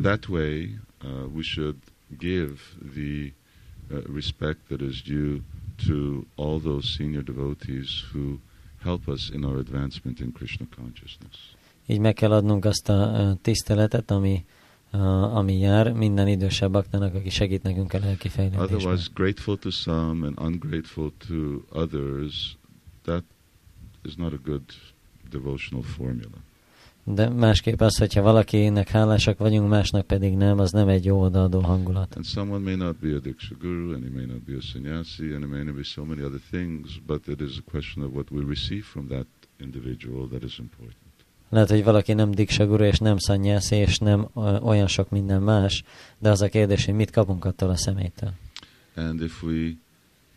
that way, uh, we should give the uh, respect that is due to all those senior devotees who help us in our advancement in Krishna consciousness. Így meg kell adnunk azt a uh, tiszteletet, ami, uh, ami jár minden idősebb baktának, aki segít nekünk a lelki fejlődésben. Otherwise, grateful to some and ungrateful to others, that is not a good devotional formula. De másképp az, hogyha valakinek hálásak vagyunk, másnak pedig nem, az nem egy jó odaadó hangulat. And someone may not be a Diksha Guru, and he may not be a sannyasi, and he may not be so many other things, but it is a question of what we receive from that individual that is important. Lehet, hogy valaki nem Diksa Guru, és nem szanyászi, és nem olyan sok minden más, de az a kérdés, hogy mit kapunk attól a szemétől. And if we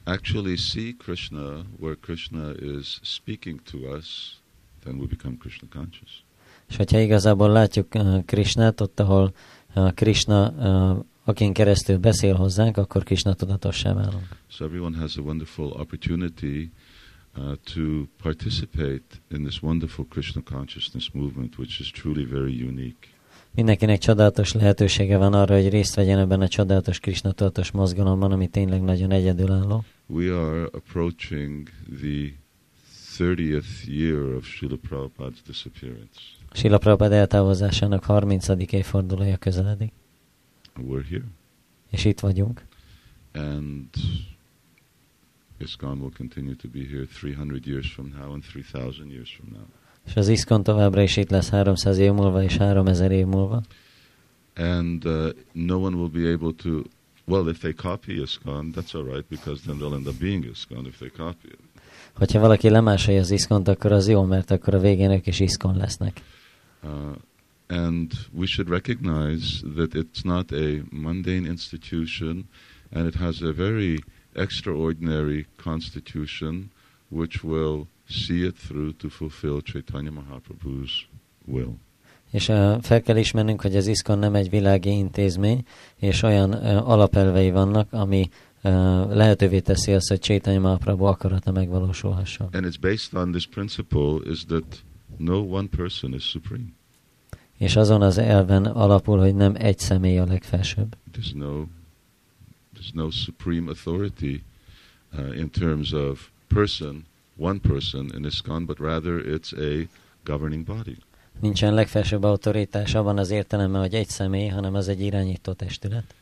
actually see Krishna where Krishna is speaking to us, then we become Krishna conscious. És hogyha igazából látjuk uh, Krishnát, ott, ahol uh, Krishna, uh, akin keresztül beszél hozzánk, akkor Krishna tudatossá válunk. So everyone has a wonderful opportunity uh, to participate in this wonderful Krishna consciousness movement, which is truly very unique. Mindenkinek csodálatos lehetősége van arra, hogy részt vegyen ebben a csodálatos Krishna tudatos mozgalomban, ami tényleg nagyon egyedülálló. We are approaching the 30th year of Srila Prabhupada's disappearance. Sila Prabhupada eltávozásának 30. évfordulója közeledik, We're here. és itt vagyunk. And ISKCON will continue to be here 300 years from now and 3,000 years from now. És az ISKCON továbbra is itt lesz 300 év múlva és 3000 év múlva. And uh, no one will be able to, well, if they copy ISKCON, that's all right, because then they'll end up being ISKCON if they copy it. Hogyha valaki lemásolja az iszkont, akkor az jó, mert akkor a végén ők is iszkon lesznek. Uh, and we should recognize that it's not a mundane institution and it has a very extraordinary constitution which will see it through to fulfill Chaitanya Mahaprabhu's will. És fel kell ismernünk, hogy az ISKCON nem egy világi intézmény, és olyan alapelvei vannak, ami lehetővé teszi azt, hogy Chaitanya Mahaprabhu akarata megvalósulhasson. And it's based on this principle is that no one person is supreme. És azon az elven alapul, hogy nem egy személy a legfelsőbb. There's no, there's no supreme authority uh, in terms of person, one person in ISKCON, but rather it's a governing body. Nincsen legfelsőbb autoritás abban az értelemben, hogy egy személy, hanem az egy irányító testület.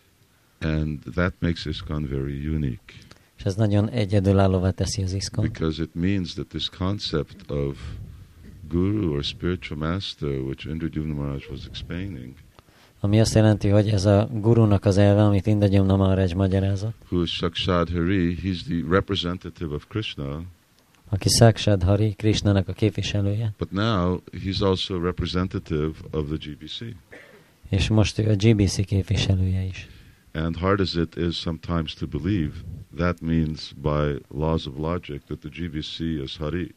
And that makes ISKCON very unique És ez nagyon egyedülállóvá teszi az ISKCON. because it means that this concept of guru or spiritual master, which Indra Maharaj was explaining, Ami azt jelenti, hogy ez a gurunak az elve, amit Indagyom Maharaj magyarázott, who is Shakshad Hari, he's the representative of Krishna, aki Sakshad Hari, Krishnának a képviselője, but now he's also representative of the GBC. és most ő a GBC képviselője is. And hard as it is sometimes to believe, that means by laws of logic that the GBC is Hari.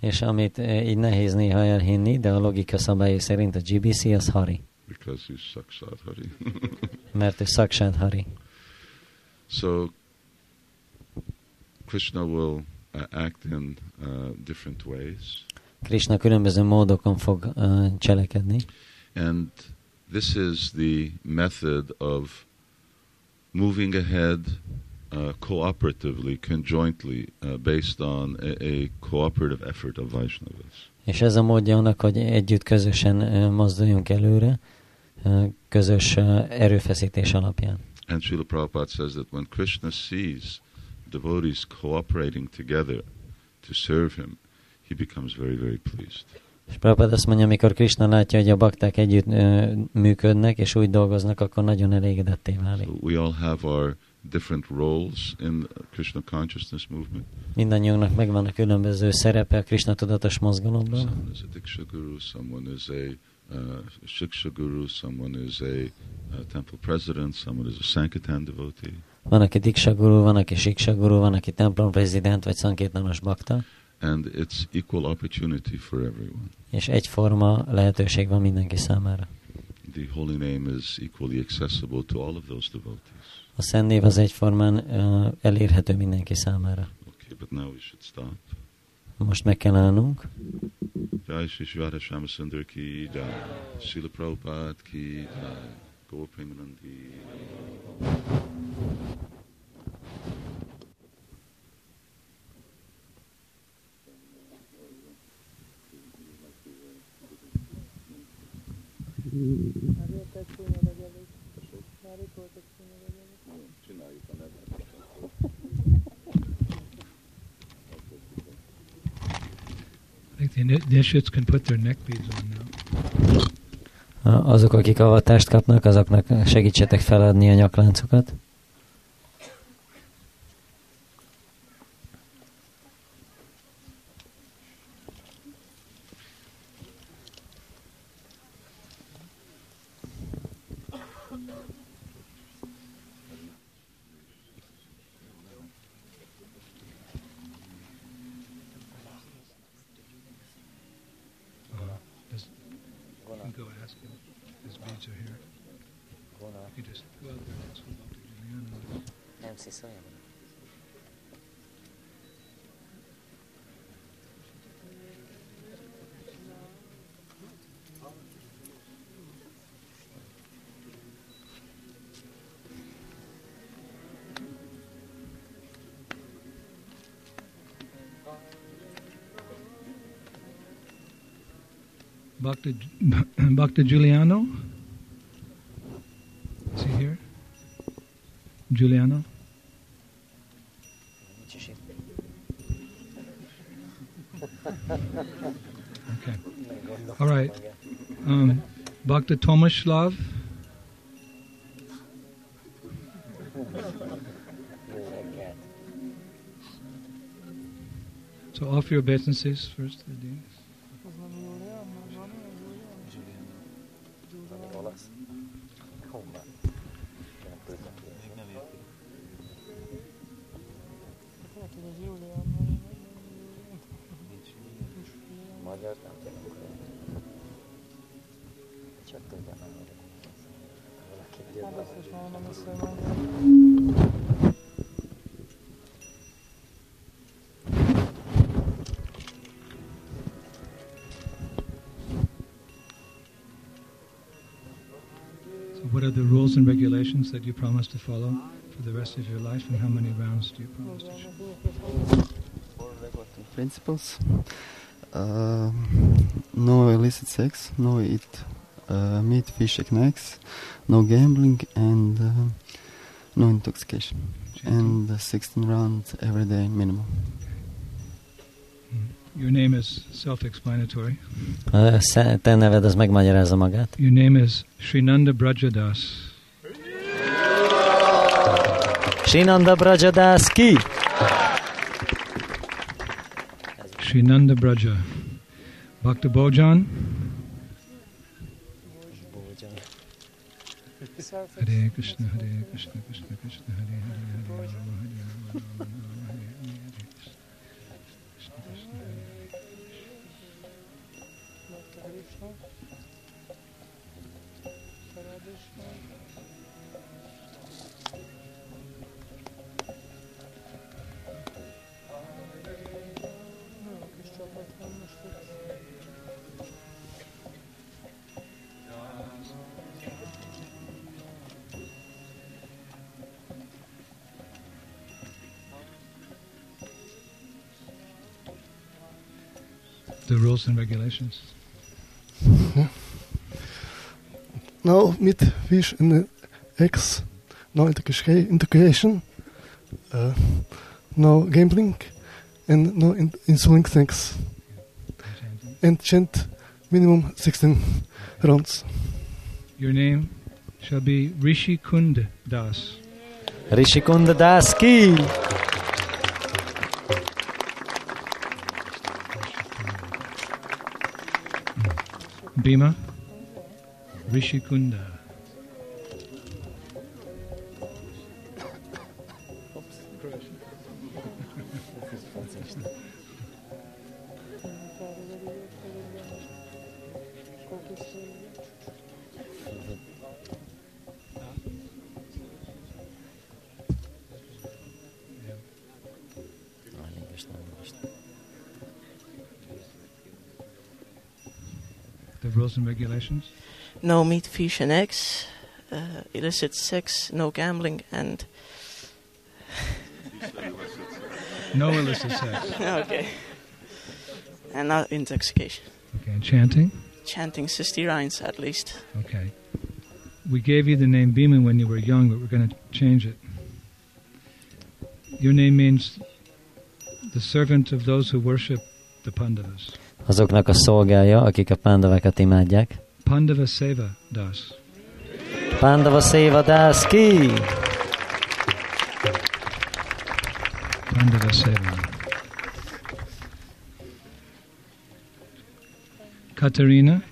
És amit eh, így nehéz néha elhinni, de a logika szabályai szerint a GBC az Hari, because he's Sakshat Hari. <laughs> mert ő Sakshad Hari. so Krishna will act in uh, different ways, Krishna különböző módokon fog uh, cselekedni, and this is the method of moving ahead uh, cooperatively, conjointly, uh, based on a, a cooperative effort of Vaishnavas. és ez a módja annak, hogy együtt közösen uh, mozduljunk előre, uh, közös uh, erőfeszítés alapján. And Srila Prabhupada says that when Krishna sees devotees cooperating together to serve him, he becomes very, very pleased. És Prabhupada azt mondja, amikor Krishna látja, hogy a bakták együtt ö, működnek, és úgy dolgoznak, akkor nagyon elégedetté válik. So we all have our different roles in Krishna consciousness movement. Mindannyiunknak megvan a különböző szerepe a Krishna tudatos mozgalomban. Someone is a Diksha Guru, someone is a uh, Shiksha Guru, someone is a uh, temple president, someone is a Sankirtan devotee. Van, aki Diksha Guru, van, aki Siksa Guru, van, aki templom prezident, vagy szankétlanos bakta, And it's equal opportunity for everyone. és egyforma lehetőség van mindenki számára. The holy name is equally accessible to all of those devotees. A Szent Név az egyformán ö, elérhető mindenki számára. Okay, but now we should stop. Most meg kell állnunk. Jai Shri Shivada Shamasundar ki jai. Srila Prabhupada ki jai. Gaur Premanandi. Initiates can put their neck beads on now. Azok, akik avatást kapnak, azoknak segítsetek feladni a nyakláncokat. Just, you can go ask him. His beads are here. You just go out there and ask him about the Juliana. Bhakta, Bhakta Giuliano? Giuliano? Okay. All right. Um, Bhakta Tomaslav? So offer your obeisances first the deans. You promise to follow for the rest of your life, and how many rounds do you promise to show? Four regulatory principles. Uh, no illicit sex, no eat uh, meat, fish, and eggs, no gambling, and uh, no intoxication. And uh, 16 rounds every day minimum. Your name is self-explanatory. A sze- Te neved az megmagyarázza magát. Your name is Srinanda Brajadas. Sinanda Brajadas ki? Srinanda Braja. Bhakta Bojan. Hare Krishna, Hare Krishna, Krishna Krishna, Hare Hare, Hare Rama, Hare Rama, Hare Krishna. Krishna Hare Hare. The rules and regulations. Now, meat, fish, and eggs. No intoxica- intoxication. Uh, no gambling. And no in- insulin things. And chant minimum 16 rounds. Your name shall be Rishi Kund Das. Rishi Rishikunda Das ki? Bhima Rishikunda. Regulations. no meat, fish, and eggs, uh, illicit sex, no gambling, and No illicit sex. <laughs> okay, and not intoxication. Okay, and chanting. Chanting 60 rounds at least. Okay. We gave you the name Bhima when you were young, but we're going to change it. Your name means the servant of those who worship the Pandavas. Azoknak a szolgája, akik a pándavákat imádják. Pandava Seva Das. Pándava Széva Das ki? Pandava Seva. Katarina.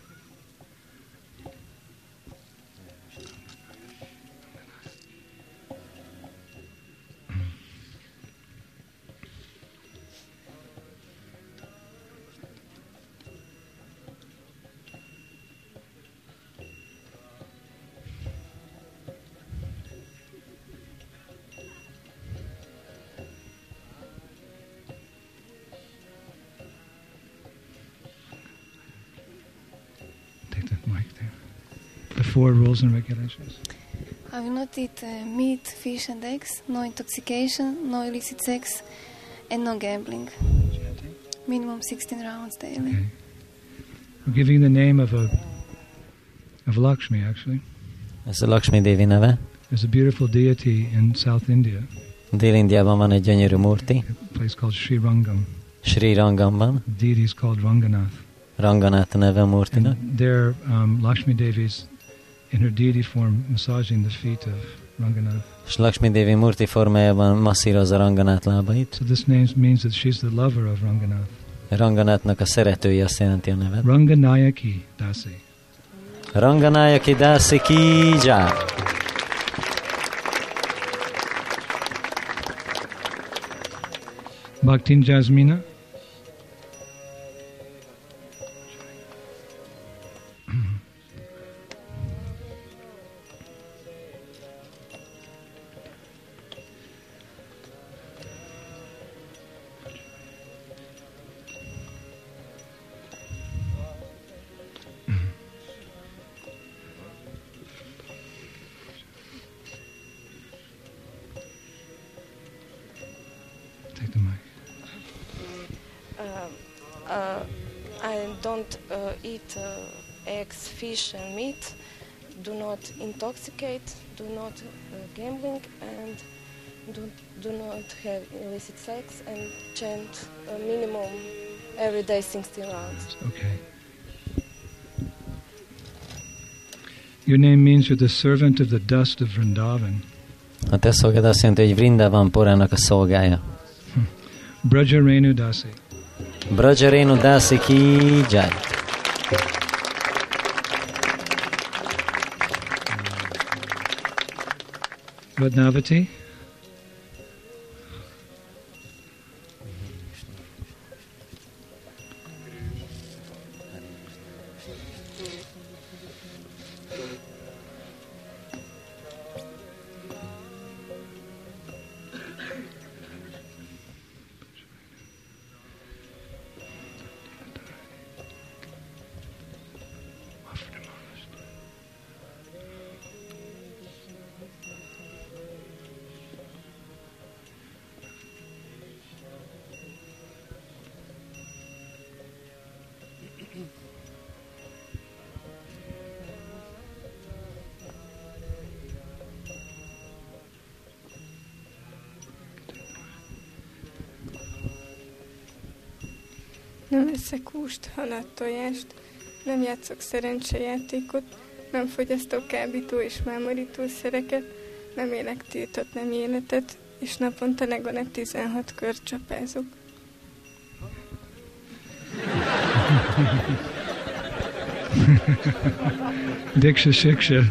The four rules and regulations. I will not eat uh, meat, fish, and eggs. No intoxication, no illicit sex, and no gambling. Minimum 16 rounds daily. Okay. We're giving the name of a of Lakshmi actually. Ez a Lakshmi Devi neve. There's a beautiful deity in South India, Dél-Indiában van egy gyönyörű murti. a place called Sri Rangam. Sri Rangamban. The deity is called Ranganath. Ranganath a neve a murtinak. And there, um, Lakshmi Devi's in her deity form massaging the feet of Ranganath. És Lakshmi Devi murti formájában masszírozza Ranganát lábait. So this name means that she's the lover of Ranganath. Ranganátnak a szeretője azt jelenti a nevet. Ranganayaki Dasi. Ranganájaki Dászi ki já. Bhaktin Jasmina. Have illicit sex. And chant a minimum every day 16 rounds. Okay. Your name means you're the servant of the dust of Vrindavan. A te szolgád azt jelenti, hogy Vrindavan porának a szolgája. Braja Renu Dasi. Brajarenu Dasi ki jai. Vadnavati. Eszek húst, halat, tojást, nem játszok szerencsejátékot, nem fogyasztok kábító és mámorító szereket, nem élek tiltott nem életet, és naponta legalább 16 kört csapázok. <laughs> Diksha Shiksha.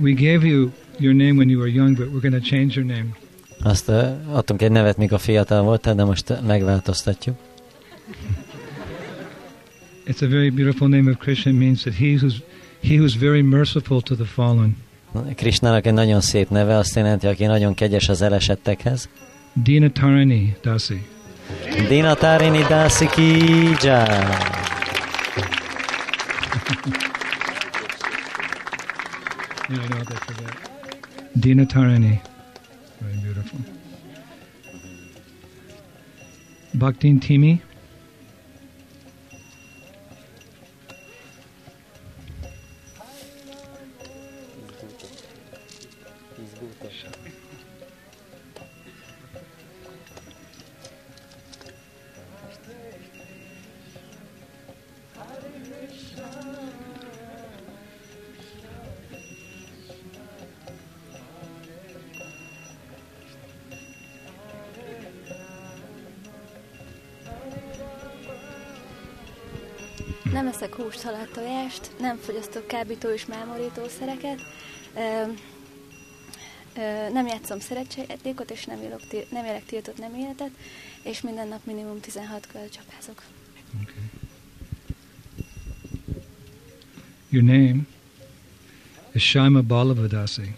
We gave you your name when you were young, but we're going to change your name. Azt adtunk egy nevet, míg a fiatal voltál, de most megváltoztatjuk. It's a very beautiful name of Krishna. It means that he who's he who's very merciful to the fallen. Krishnának egy nagyon szép neve, azt jelenti, aki nagyon kegyes az elesettekhez. Dina Tarani Dasi. Dina Tarini Dasi ki jai. Bhaktin Timi. Nem eszek húst, halat, tojást, nem fogyasztok kábító és mámorítószereket, ö, ö, nem játszom szerencsejátékot, és nem, élok, ti- nem élek tiltott nem életet, és minden nap minimum 16 kör csapázok. Your name is Shima Balavadasi.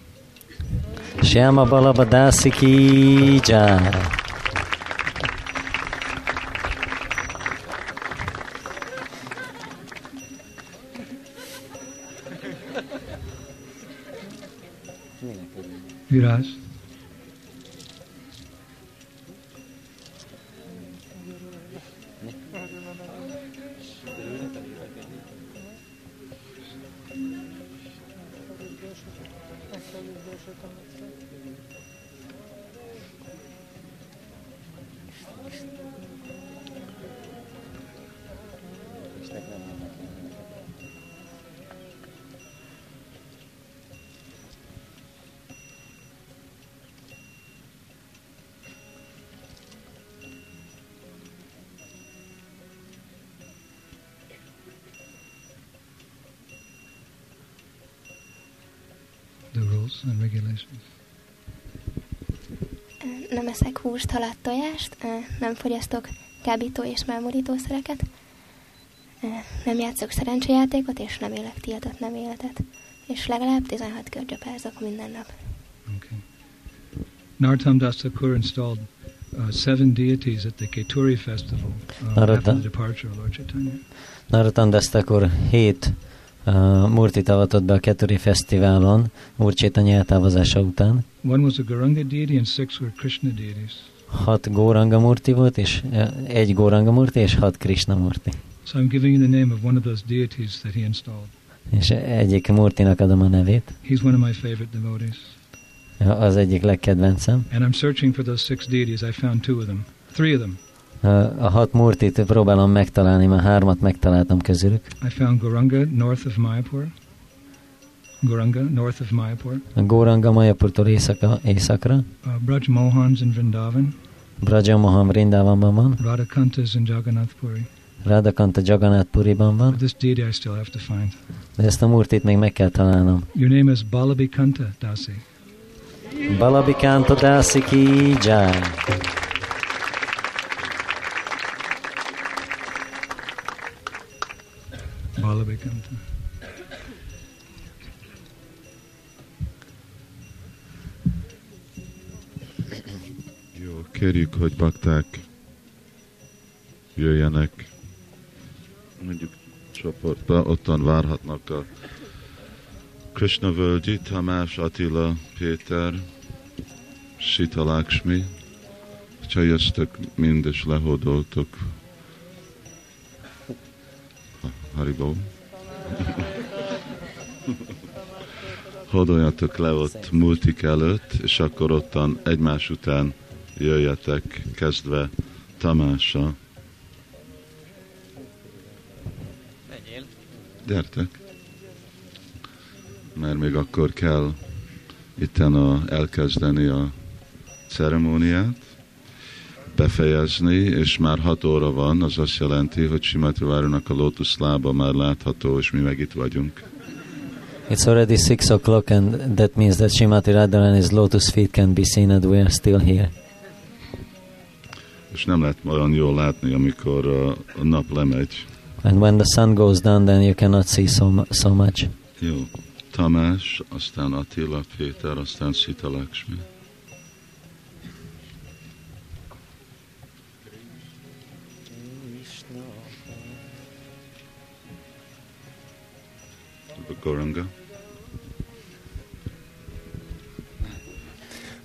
Shyama Balaba Dasi ki jai. virás. Húst, halat, tojást, nem fogyasztok kábító és mámorítószereket, nem játszok szerencsejátékot, és nem élek tiltott nem életet. És legalább 16 kör csapázok minden nap. Nartam Das Thakur installed uh, seven deities at the Keturi festival uh, Narada- after the departure of Lord Chaitanya. Narottam Dastakor hét uh, murtit avatott be a Keturi Fesztiválon, Úr Csétanya eltávozása után. One was a Garanga deity and six were Krishna deities. hat Góranga Murti volt, és eh, egy Góranga Murti, és hat Krishna Murti. So I'm giving you the name of one of those deities that he installed. És egyik Murtinak adom a nevét. He's one of my favorite devotees. Az egyik legkedvencem. And I'm searching for those six deities. I found two of them, three of them. A, hat Murtit próbálom megtalálni, már hármat megtaláltam közülük. I found Goranga north of Mayapur. Goranga north of Mayapur. A Góranga Mayapurtól északa, északra. Uh, Braj Mohans in Vrindavan. Braja Moham Vrindavanban van. Radhakantas in Jagannath Puri. Radhakanta Jagannath Puriban van. But this deity I still have to find. De ezt a Murtit még meg kell találnom. Your name is Balabhikanta Dasi. Balabikanta Dasi ki jai. Balabhikanta. Jó, kérjük, hogy bakták jöjjenek mondjuk csoportba, ottan várhatnak a Krishna Völgyi, Tamás, Attila, Péter, Sita Lakshmi. Ha jöttök mind és lehódoltok. Ha- Haribó. Hódoljatok le ott multik előtt, és akkor ottan egymás után jöjjetek, kezdve Tamással. Gyertek! Mert még akkor kell itten a, elkezdeni a ceremóniát, befejezni, és már 6 óra van, az azt jelenti, hogy Simati Várónak a lótusz lába már látható, és mi meg itt vagyunk. It's already six o'clock and that means that Shimati Radharani's lotus feet can be seen and we are still here. És nem lehet olyan jól látni, amikor a, a nap lemegy. And when the sun goes down then you cannot see so, so much. Jó. Tamás, aztán Attila, Péter, aztán Sita Lakshmi. Goranga.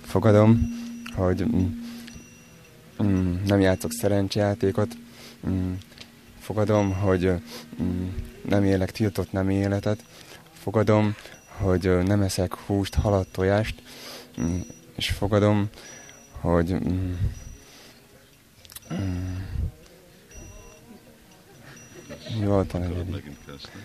Fogadom, hogy mm, mm, nem játszok szerencsejátékot. Mm, fogadom, hogy mm, nem élek tiltott nem életet. Fogadom, hogy nem eszek húst, halat, tojást. Mm, és fogadom, hogy mm, mm, mi volt a negyedik? Megint kezdtem.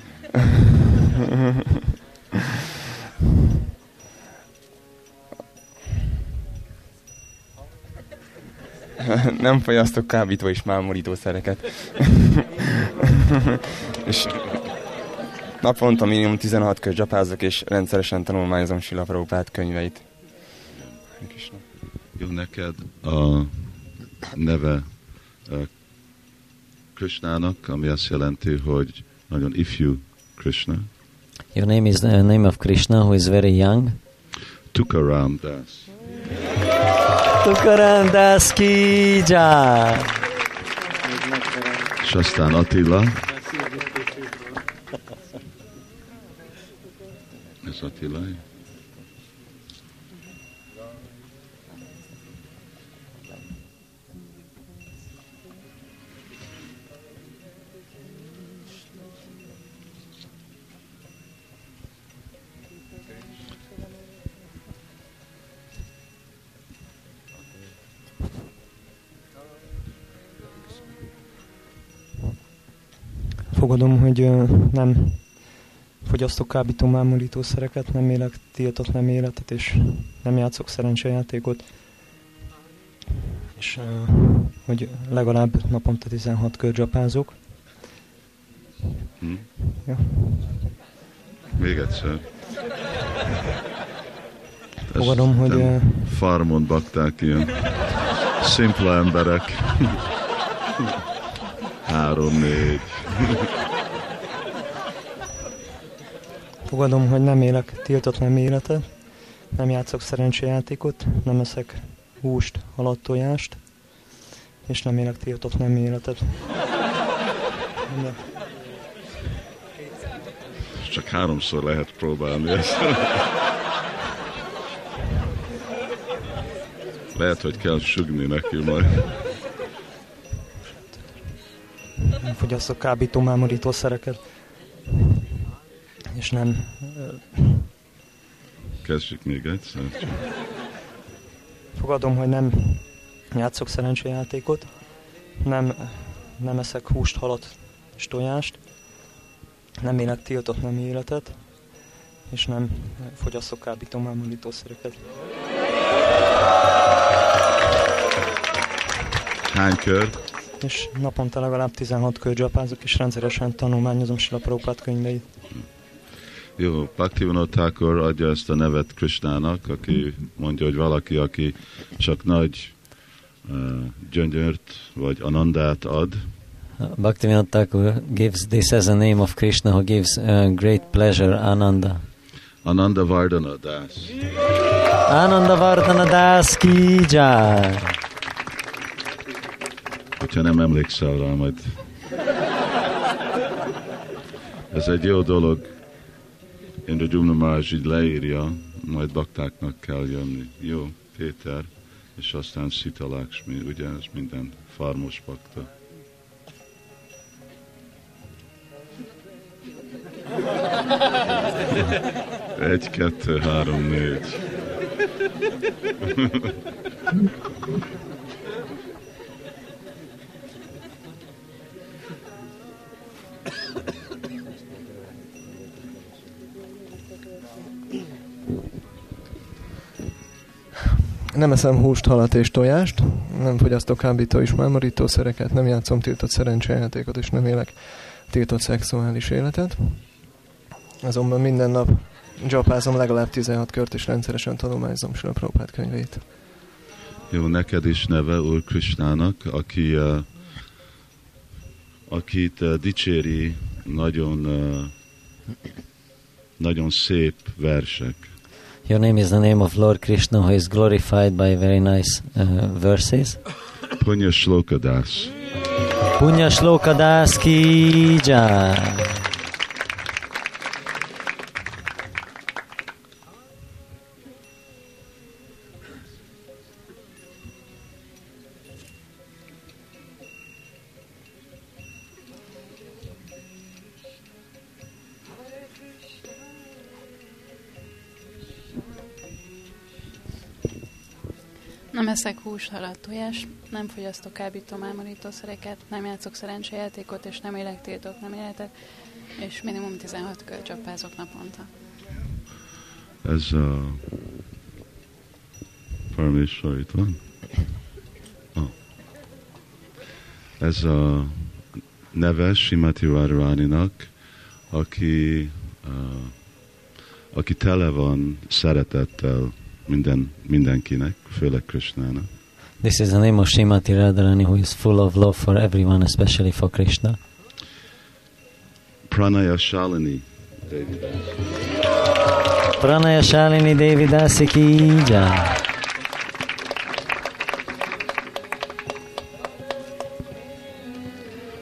nem fogyasztok kábító és mámolítószereket. és naponta minimum 16 kör dzsapázok, és rendszeresen tanulmányozom Sila Prabhupád könyveit. Jó, neked a neve Krishnának, ami azt jelenti, hogy nagyon ifjú Krishna. Your name is the name of Krishna who is very young. Tukaram Das. Tukaram Das ki jai. És aztán Attila. Ez Attila. Fogadom, hogy nem fogyasztok kábító mámolítószereket, nem élek tiltott nem életet, és nem játszok szerencsejátékot. És hogy legalább naponta 16 kör dzsapázok. Hm? Ja. Még egyszer. <laughs> Fogadom, hogy, farmon bakták ilyen szimpla emberek. <laughs> Három, négy. Fogadom, hogy nem élek tiltott nem életet, nem játszok szerencsejátékot, nem eszek húst, halat, tojást, és nem élek tiltott nem életet. De Csak háromszor lehet próbálni ezt. Lehet, hogy kell sugni neki majd. Nem fogyasztok kábító mámorítószereket. És nem... Kezdjük még egyszer. Fogadom, hogy nem játszok szerencsejátékot. Nem, nem eszek húst, halat és tojást. Nem élek tiltott nem életet. És nem fogyasztok kábító mámorítószereket. Hány kör? És naponta legalább 16 kör dzsapázok, és rendszeresen tanulmányozom Sila Prabhupád könyveit. Jó, Bhaktivinoda Thakur adja ezt a nevet Krishnának, aki mondja, hogy valaki, aki csak nagy uh, gyönyört vagy anandát ad, Bhaktivinoda Thakur gives this as a name of Krishna who gives uh, great pleasure, Ananda. Ananda Vardana Das. Ananda Vardhana Das ki jai. Hogyha nem emlékszel rá, majd... Ez egy jó dolog. Indra Jumna Maharaj így leírja, majd baktáknak kell jönni. Jó, Péter, és aztán Sita Lakshmi, ugye ez minden farmos bakta. Egy, kettő, három, négy. Nem eszem húst, halat és tojást, nem fogyasztok kábító és mámorítószereket, nem játszom tiltott szerencsejátékot, és nem élek tiltott szexuális életet. Azonban minden nap dzsapázom legalább 16 kört, és rendszeresen tanulmányzom Sila Prabhupád könyveit. Jó, neked is neve Úr Krisnának, aki, uh, akit uh, dicséri nagyon, uh, nagyon szép versek. Your name is the name of Lord Krishna who is glorified by very nice uh, verses. Punya Shlokadas. Punya Shloka Das ki jai. Nem eszek húst, halat, tojás, nem fogyasztok kábító mámorítószereket, nem játszok szerencsejátékot, és nem élek tiltok nem életet, és minimum 16 kör csapázok naponta. Ez a... Parmeshwar itt van? Oh. Ez a neve Simati Radharaninak, aki, uh, aki tele van szeretettel minden, mindenkinek, főleg Krishnának. This is the name of Shrimati Radharani who is full of love for everyone, especially for Krishna. Pranaya Shalini. David. Pranaya Shalini Devi Dasi ki jai.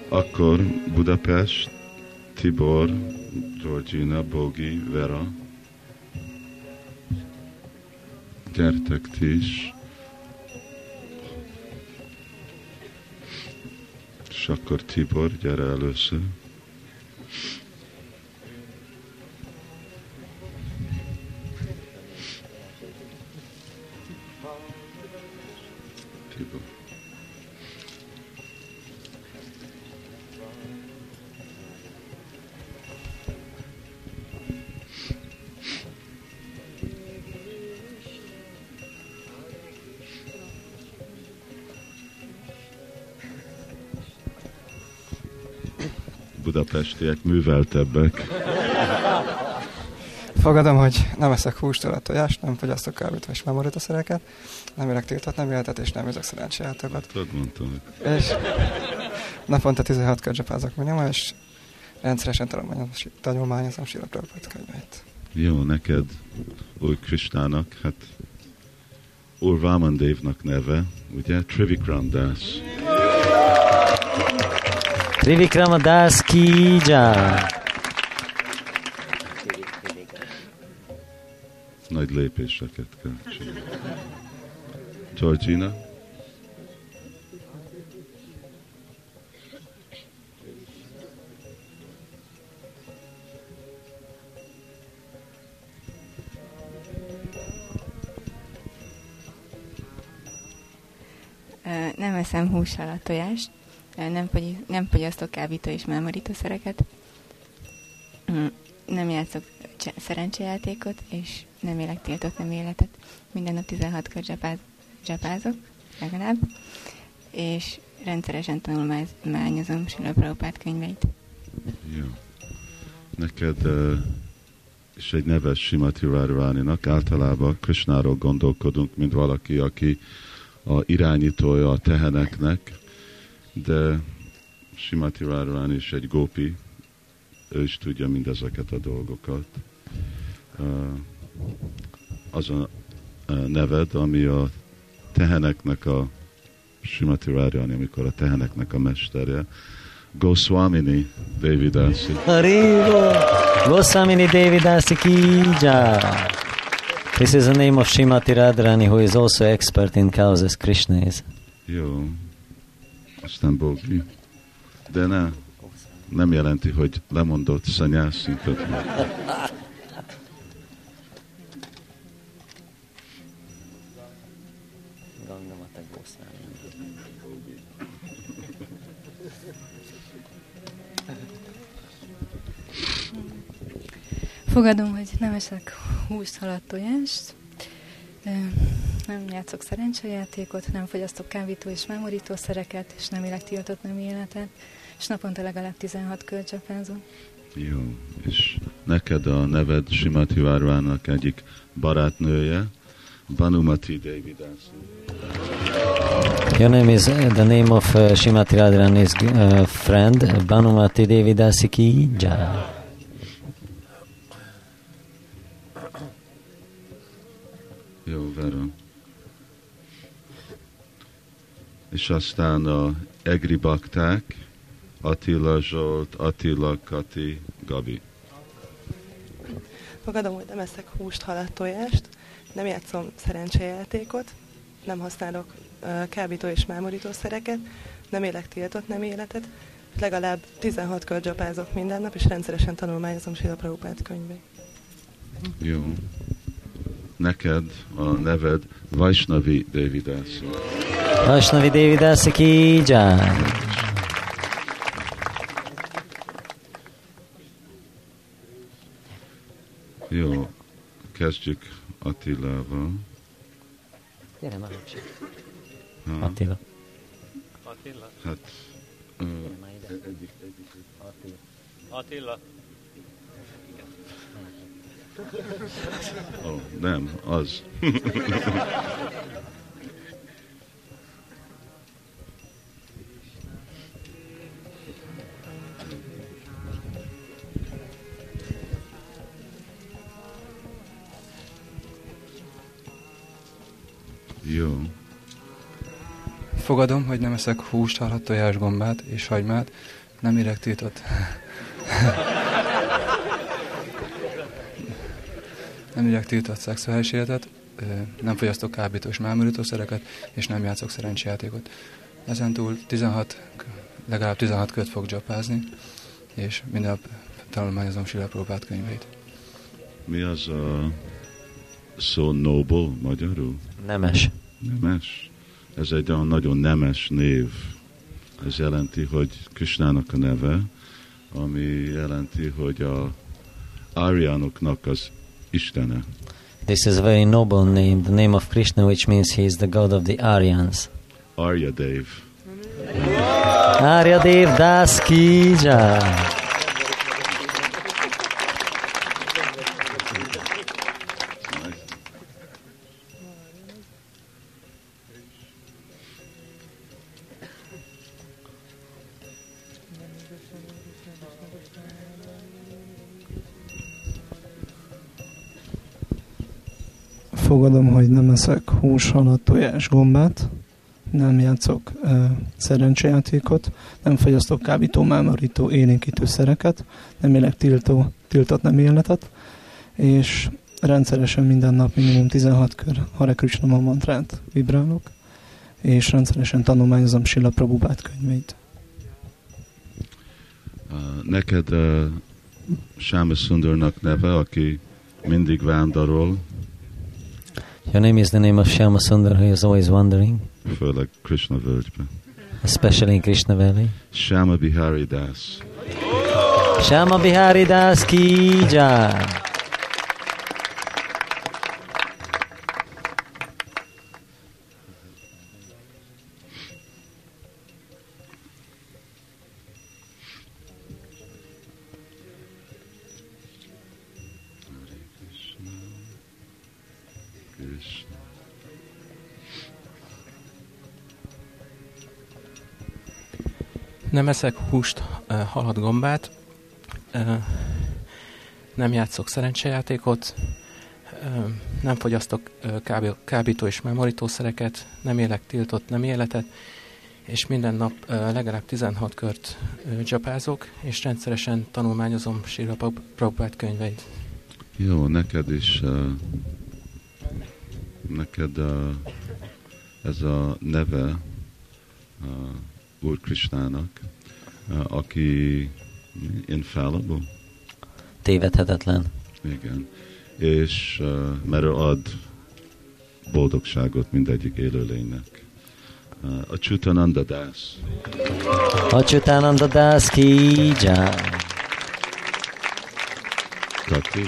Akkor Budapest, Tibor, Georgina, Bogi, Vera. Gyertek ti is. És akkor Tibor, gyere először. Budapestiek műveltebbek. Fogadom, hogy nem eszek húst, alatt tojást, nem fogyasztok kábít és mámorítószereket, nem élek tiltott nem életet, és nem érzek szerencsejátokat. Tudod, mondtam. És naponta 16 kör csapázok minimum, és rendszeresen tanulmányozom, Sila Prabhupád könyveit. Jó, neked, Úr Kristának, hát Úr Vamandévnak neve, ugye? Trivikram Das. Trivikrama Das ki jai. Nagy lépéseket kell csinálni. Georgina. Nem eszem hússal a tojást, nem, fogy, nem fogyasztok kábító és mámorítószereket, Mm, nem játszok cse- szerencsejátékot, és nem élek tiltott nem életet. Minden nap 16 kör dzsapáz, dzsapázok, legalább, és rendszeresen tanulmányozom Sila Prabhupád könyveit. Jó. Neked uh, is egy neves Simati Radharaninak általában Krishnáról gondolkodunk, mint valaki, aki a irányítója a teheneknek, de Simati Radharani is egy gópi, ő is tudja mindezeket a dolgokat. Az a neved, ami a teheneknek a Simati Radharani, amikor a teheneknek a mesterje, Goswamini Devidasi. Haribo! Goswamini Devidasi ki jai. This is the name of Shimati Radharani, who is also expert in cows as Krishna is. Jó. Aztán Bogi. De ne, nem jelenti, hogy lemondott szanyászintot. Fogadom, hogy nem eszek húst, halat, tojást, nem játszok szerencsejátékot, nem fogyasztok kábító és memorítószereket, és nem élek tiltott nem életet, és naponta legalább 16 kör csapázom. Jó. És neked a neved Simati Várvának egyik barátnője, Banumati Devidasi. Your name is uh, the name of uh, Shimati Radharani's uh, friend, Banumati Devidasi ki jai. Jó, Vera. És aztán a Egri Bakták, Attila Zsolt, Attila Kati, Gabi. Fogadom, hogy nem eszek húst, halat, tojást, nem játszom szerencsejátékot, nem használok uh, kábító és mámorítószereket, nem élek tiltott nem életet, legalább 16 kör dzsapázok minden nap, és rendszeresen tanulmányozom Sila Prabhupád könyveit. Jó. Neked a neved Vaisnavi Devidasi. Vaishnavi Devidasi ki jai. Jó, kezdjük Attilával. Gyere már, Ha? Attila. Attila. Hát, ö, egyik, egyik. Attila. Attila. Ó, nem, az. <laughs> Fogadom, hogy nem eszek húst, halat, tojás, gombát és hagymát, nem érek tiltott. <laughs> nem érek tiltott szexuális életet, nem fogyasztok kábítós mámorítószereket, és nem játszok szerencsejátékot. Ezen túl 16, k- legalább 16 köt fog dzsapázni, és minden nap tanulmányozom Sila Prabhupád könyveit. Mi az a szó noble magyarul? Nemes. Nemes. Ez egy olyan nagyon nemes név. Ez jelenti, hogy Krishnának a neve, ami jelenti, hogy a Aryanoknak az Istene. This is a very noble name, the name of Krishna, which means he is the god of the Aryans. Arya Dev. Arya Dev Das ki jai. Fogadom, hogy nem eszek hús, halat, tojás, gombát, nem játszok uh, szerencsejátékot, nem fogyasztok kábító, mámorító, élénkítő szereket, nem élek tiltó, tiltott nem életet, és rendszeresen minden nap minimum 16 kör Hare Krishna mantrát vibrálok, és rendszeresen tanulmányozom Silla Prabhupát könyveit. Neked uh, Sáma Sundarnak neve, aki mindig vándorol, Your name is the name of Shama Sundar, who is always wandering, főleg Krishna völgybe. especially in Krishna Valley. Shama Bihari Das. Shama Bihari Das ki jai. Nem eszek húst, ö, halat, gombát, nem játszok szerencsejátékot, nem fogyasztok kábító és memoritószereket, nem élek tiltott nem életet, és minden nap legalább 16 kört ö, dzsapázok, és rendszeresen tanulmányozom Prab- Prabhupát könyveit. Jó, neked is, neked ez a neve Úr Krishnának, uh, aki infallible. Tévedhetetlen. Igen. És uh, mert ő ad boldogságot mindegyik élőlénynek. Uh, a Chutananda Das. Achyutananda Das ki. Kati.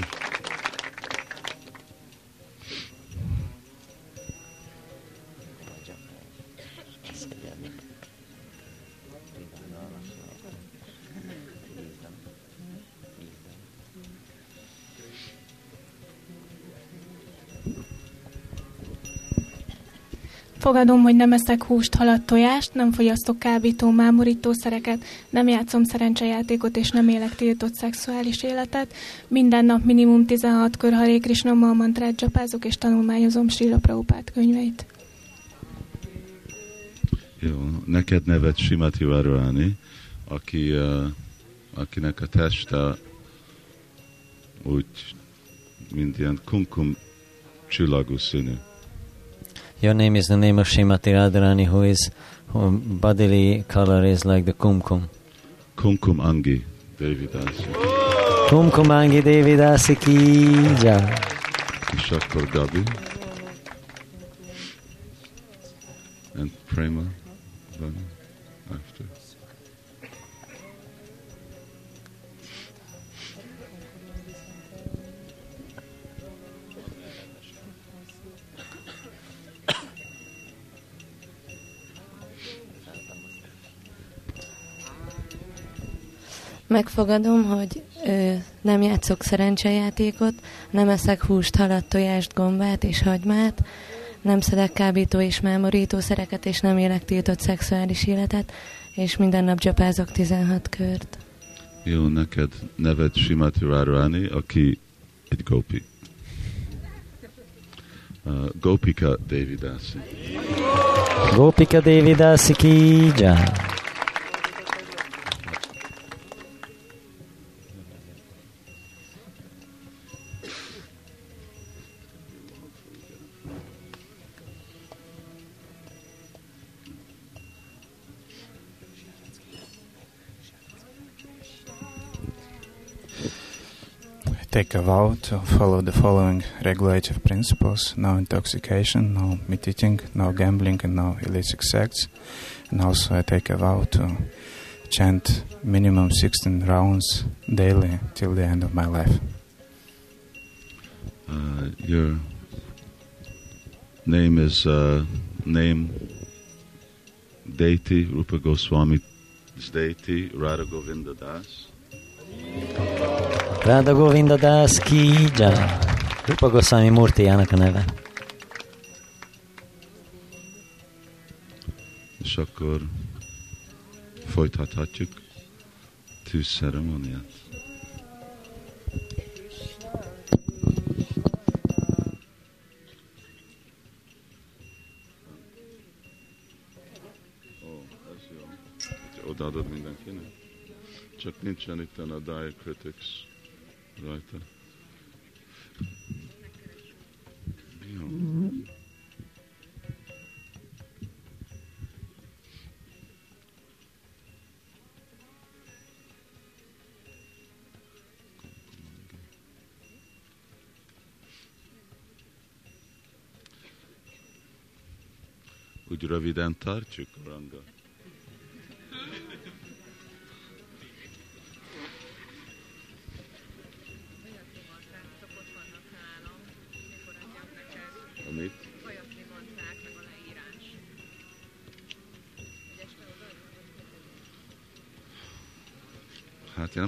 Fogadom, hogy nem eszek húst, halat, tojást, nem fogyasztok kábító, mámorítószereket, nem játszom szerencsejátékot és nem élek tiltott szexuális életet. Minden nap minimum 16 kör Haré Krishna mantrát dzsapázok és tanulmányozom Srila Prabhupát könyveit. Jó, neked neved Simati Varani, aki, uh, akinek a teste úgy, mint ilyen kumkum csillagú színű. Your name is the name of Shrimati Radharani, who is who bodily color is like the kumkum. Kumkum Angi, Devidasi. Kumkumangi Devidasi ki jai. És Gabi. And Prema. Vani, after. Megfogadom, hogy ö, nem játszok szerencsejátékot, nem eszek húst, halat, tojást, gombát és hagymát, nem szedek kábító és mámorítószereket, és nem élek tiltott szexuális életet, és minden nap dzsapázok 16 kört. Jó, neked neved Simati Radharani, aki egy gopi. Uh, Gopika Devidasi. Gopika Devidasi ki jai. Take a vow to follow the following regulative principles no intoxication, no meat eating, no gambling, and no illicit sex. And also, I take a vow to chant minimum 16 rounds daily till the end of my life. Uh, your name is uh, name deity Rupa Goswami deity Radha Govinda Das. Radha Govinda Das ki jai. Rupa Goswami Murtijának a neve. És akkor folytathatjuk jó. Odaadod mindenkinek? Csak nincsen itt a diacritics rajta. Jó. Úgy röviden tartjuk, Ranga.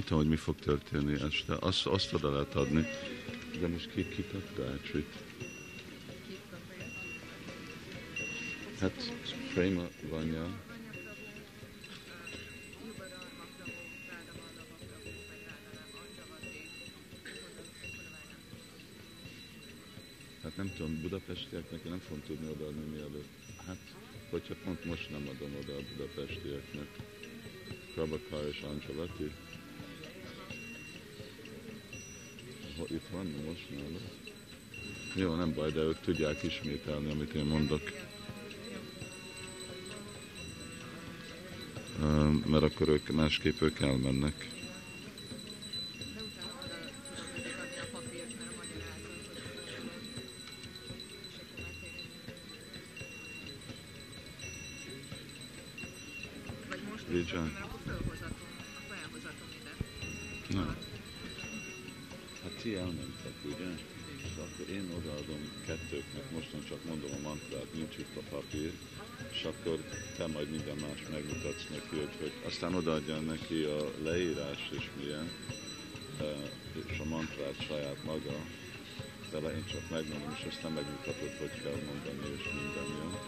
Tudom, hogy mi fog történni este. Azt, azt oda lehet adni. De most ki, ki? Hát Prema Vanya. Hát nem tudom, budapestieknek nem fogom tudni odaadni mielőtt. Hát, hogyha pont most nem adom oda a budapestieknek. Prabhakar és Angelati. Itt van most nála. Jó, nem baj, de ők tudják ismételni, amit én mondok. Mert akkor ők másképp ők elmennek. Megmutatsz neki, hogy, hogy aztán odaadja neki a leírás és milyen, eh, és a mantrát saját maga, de én csak megmondom, és aztán megmutatod, hogy kell mondani, és minden jó.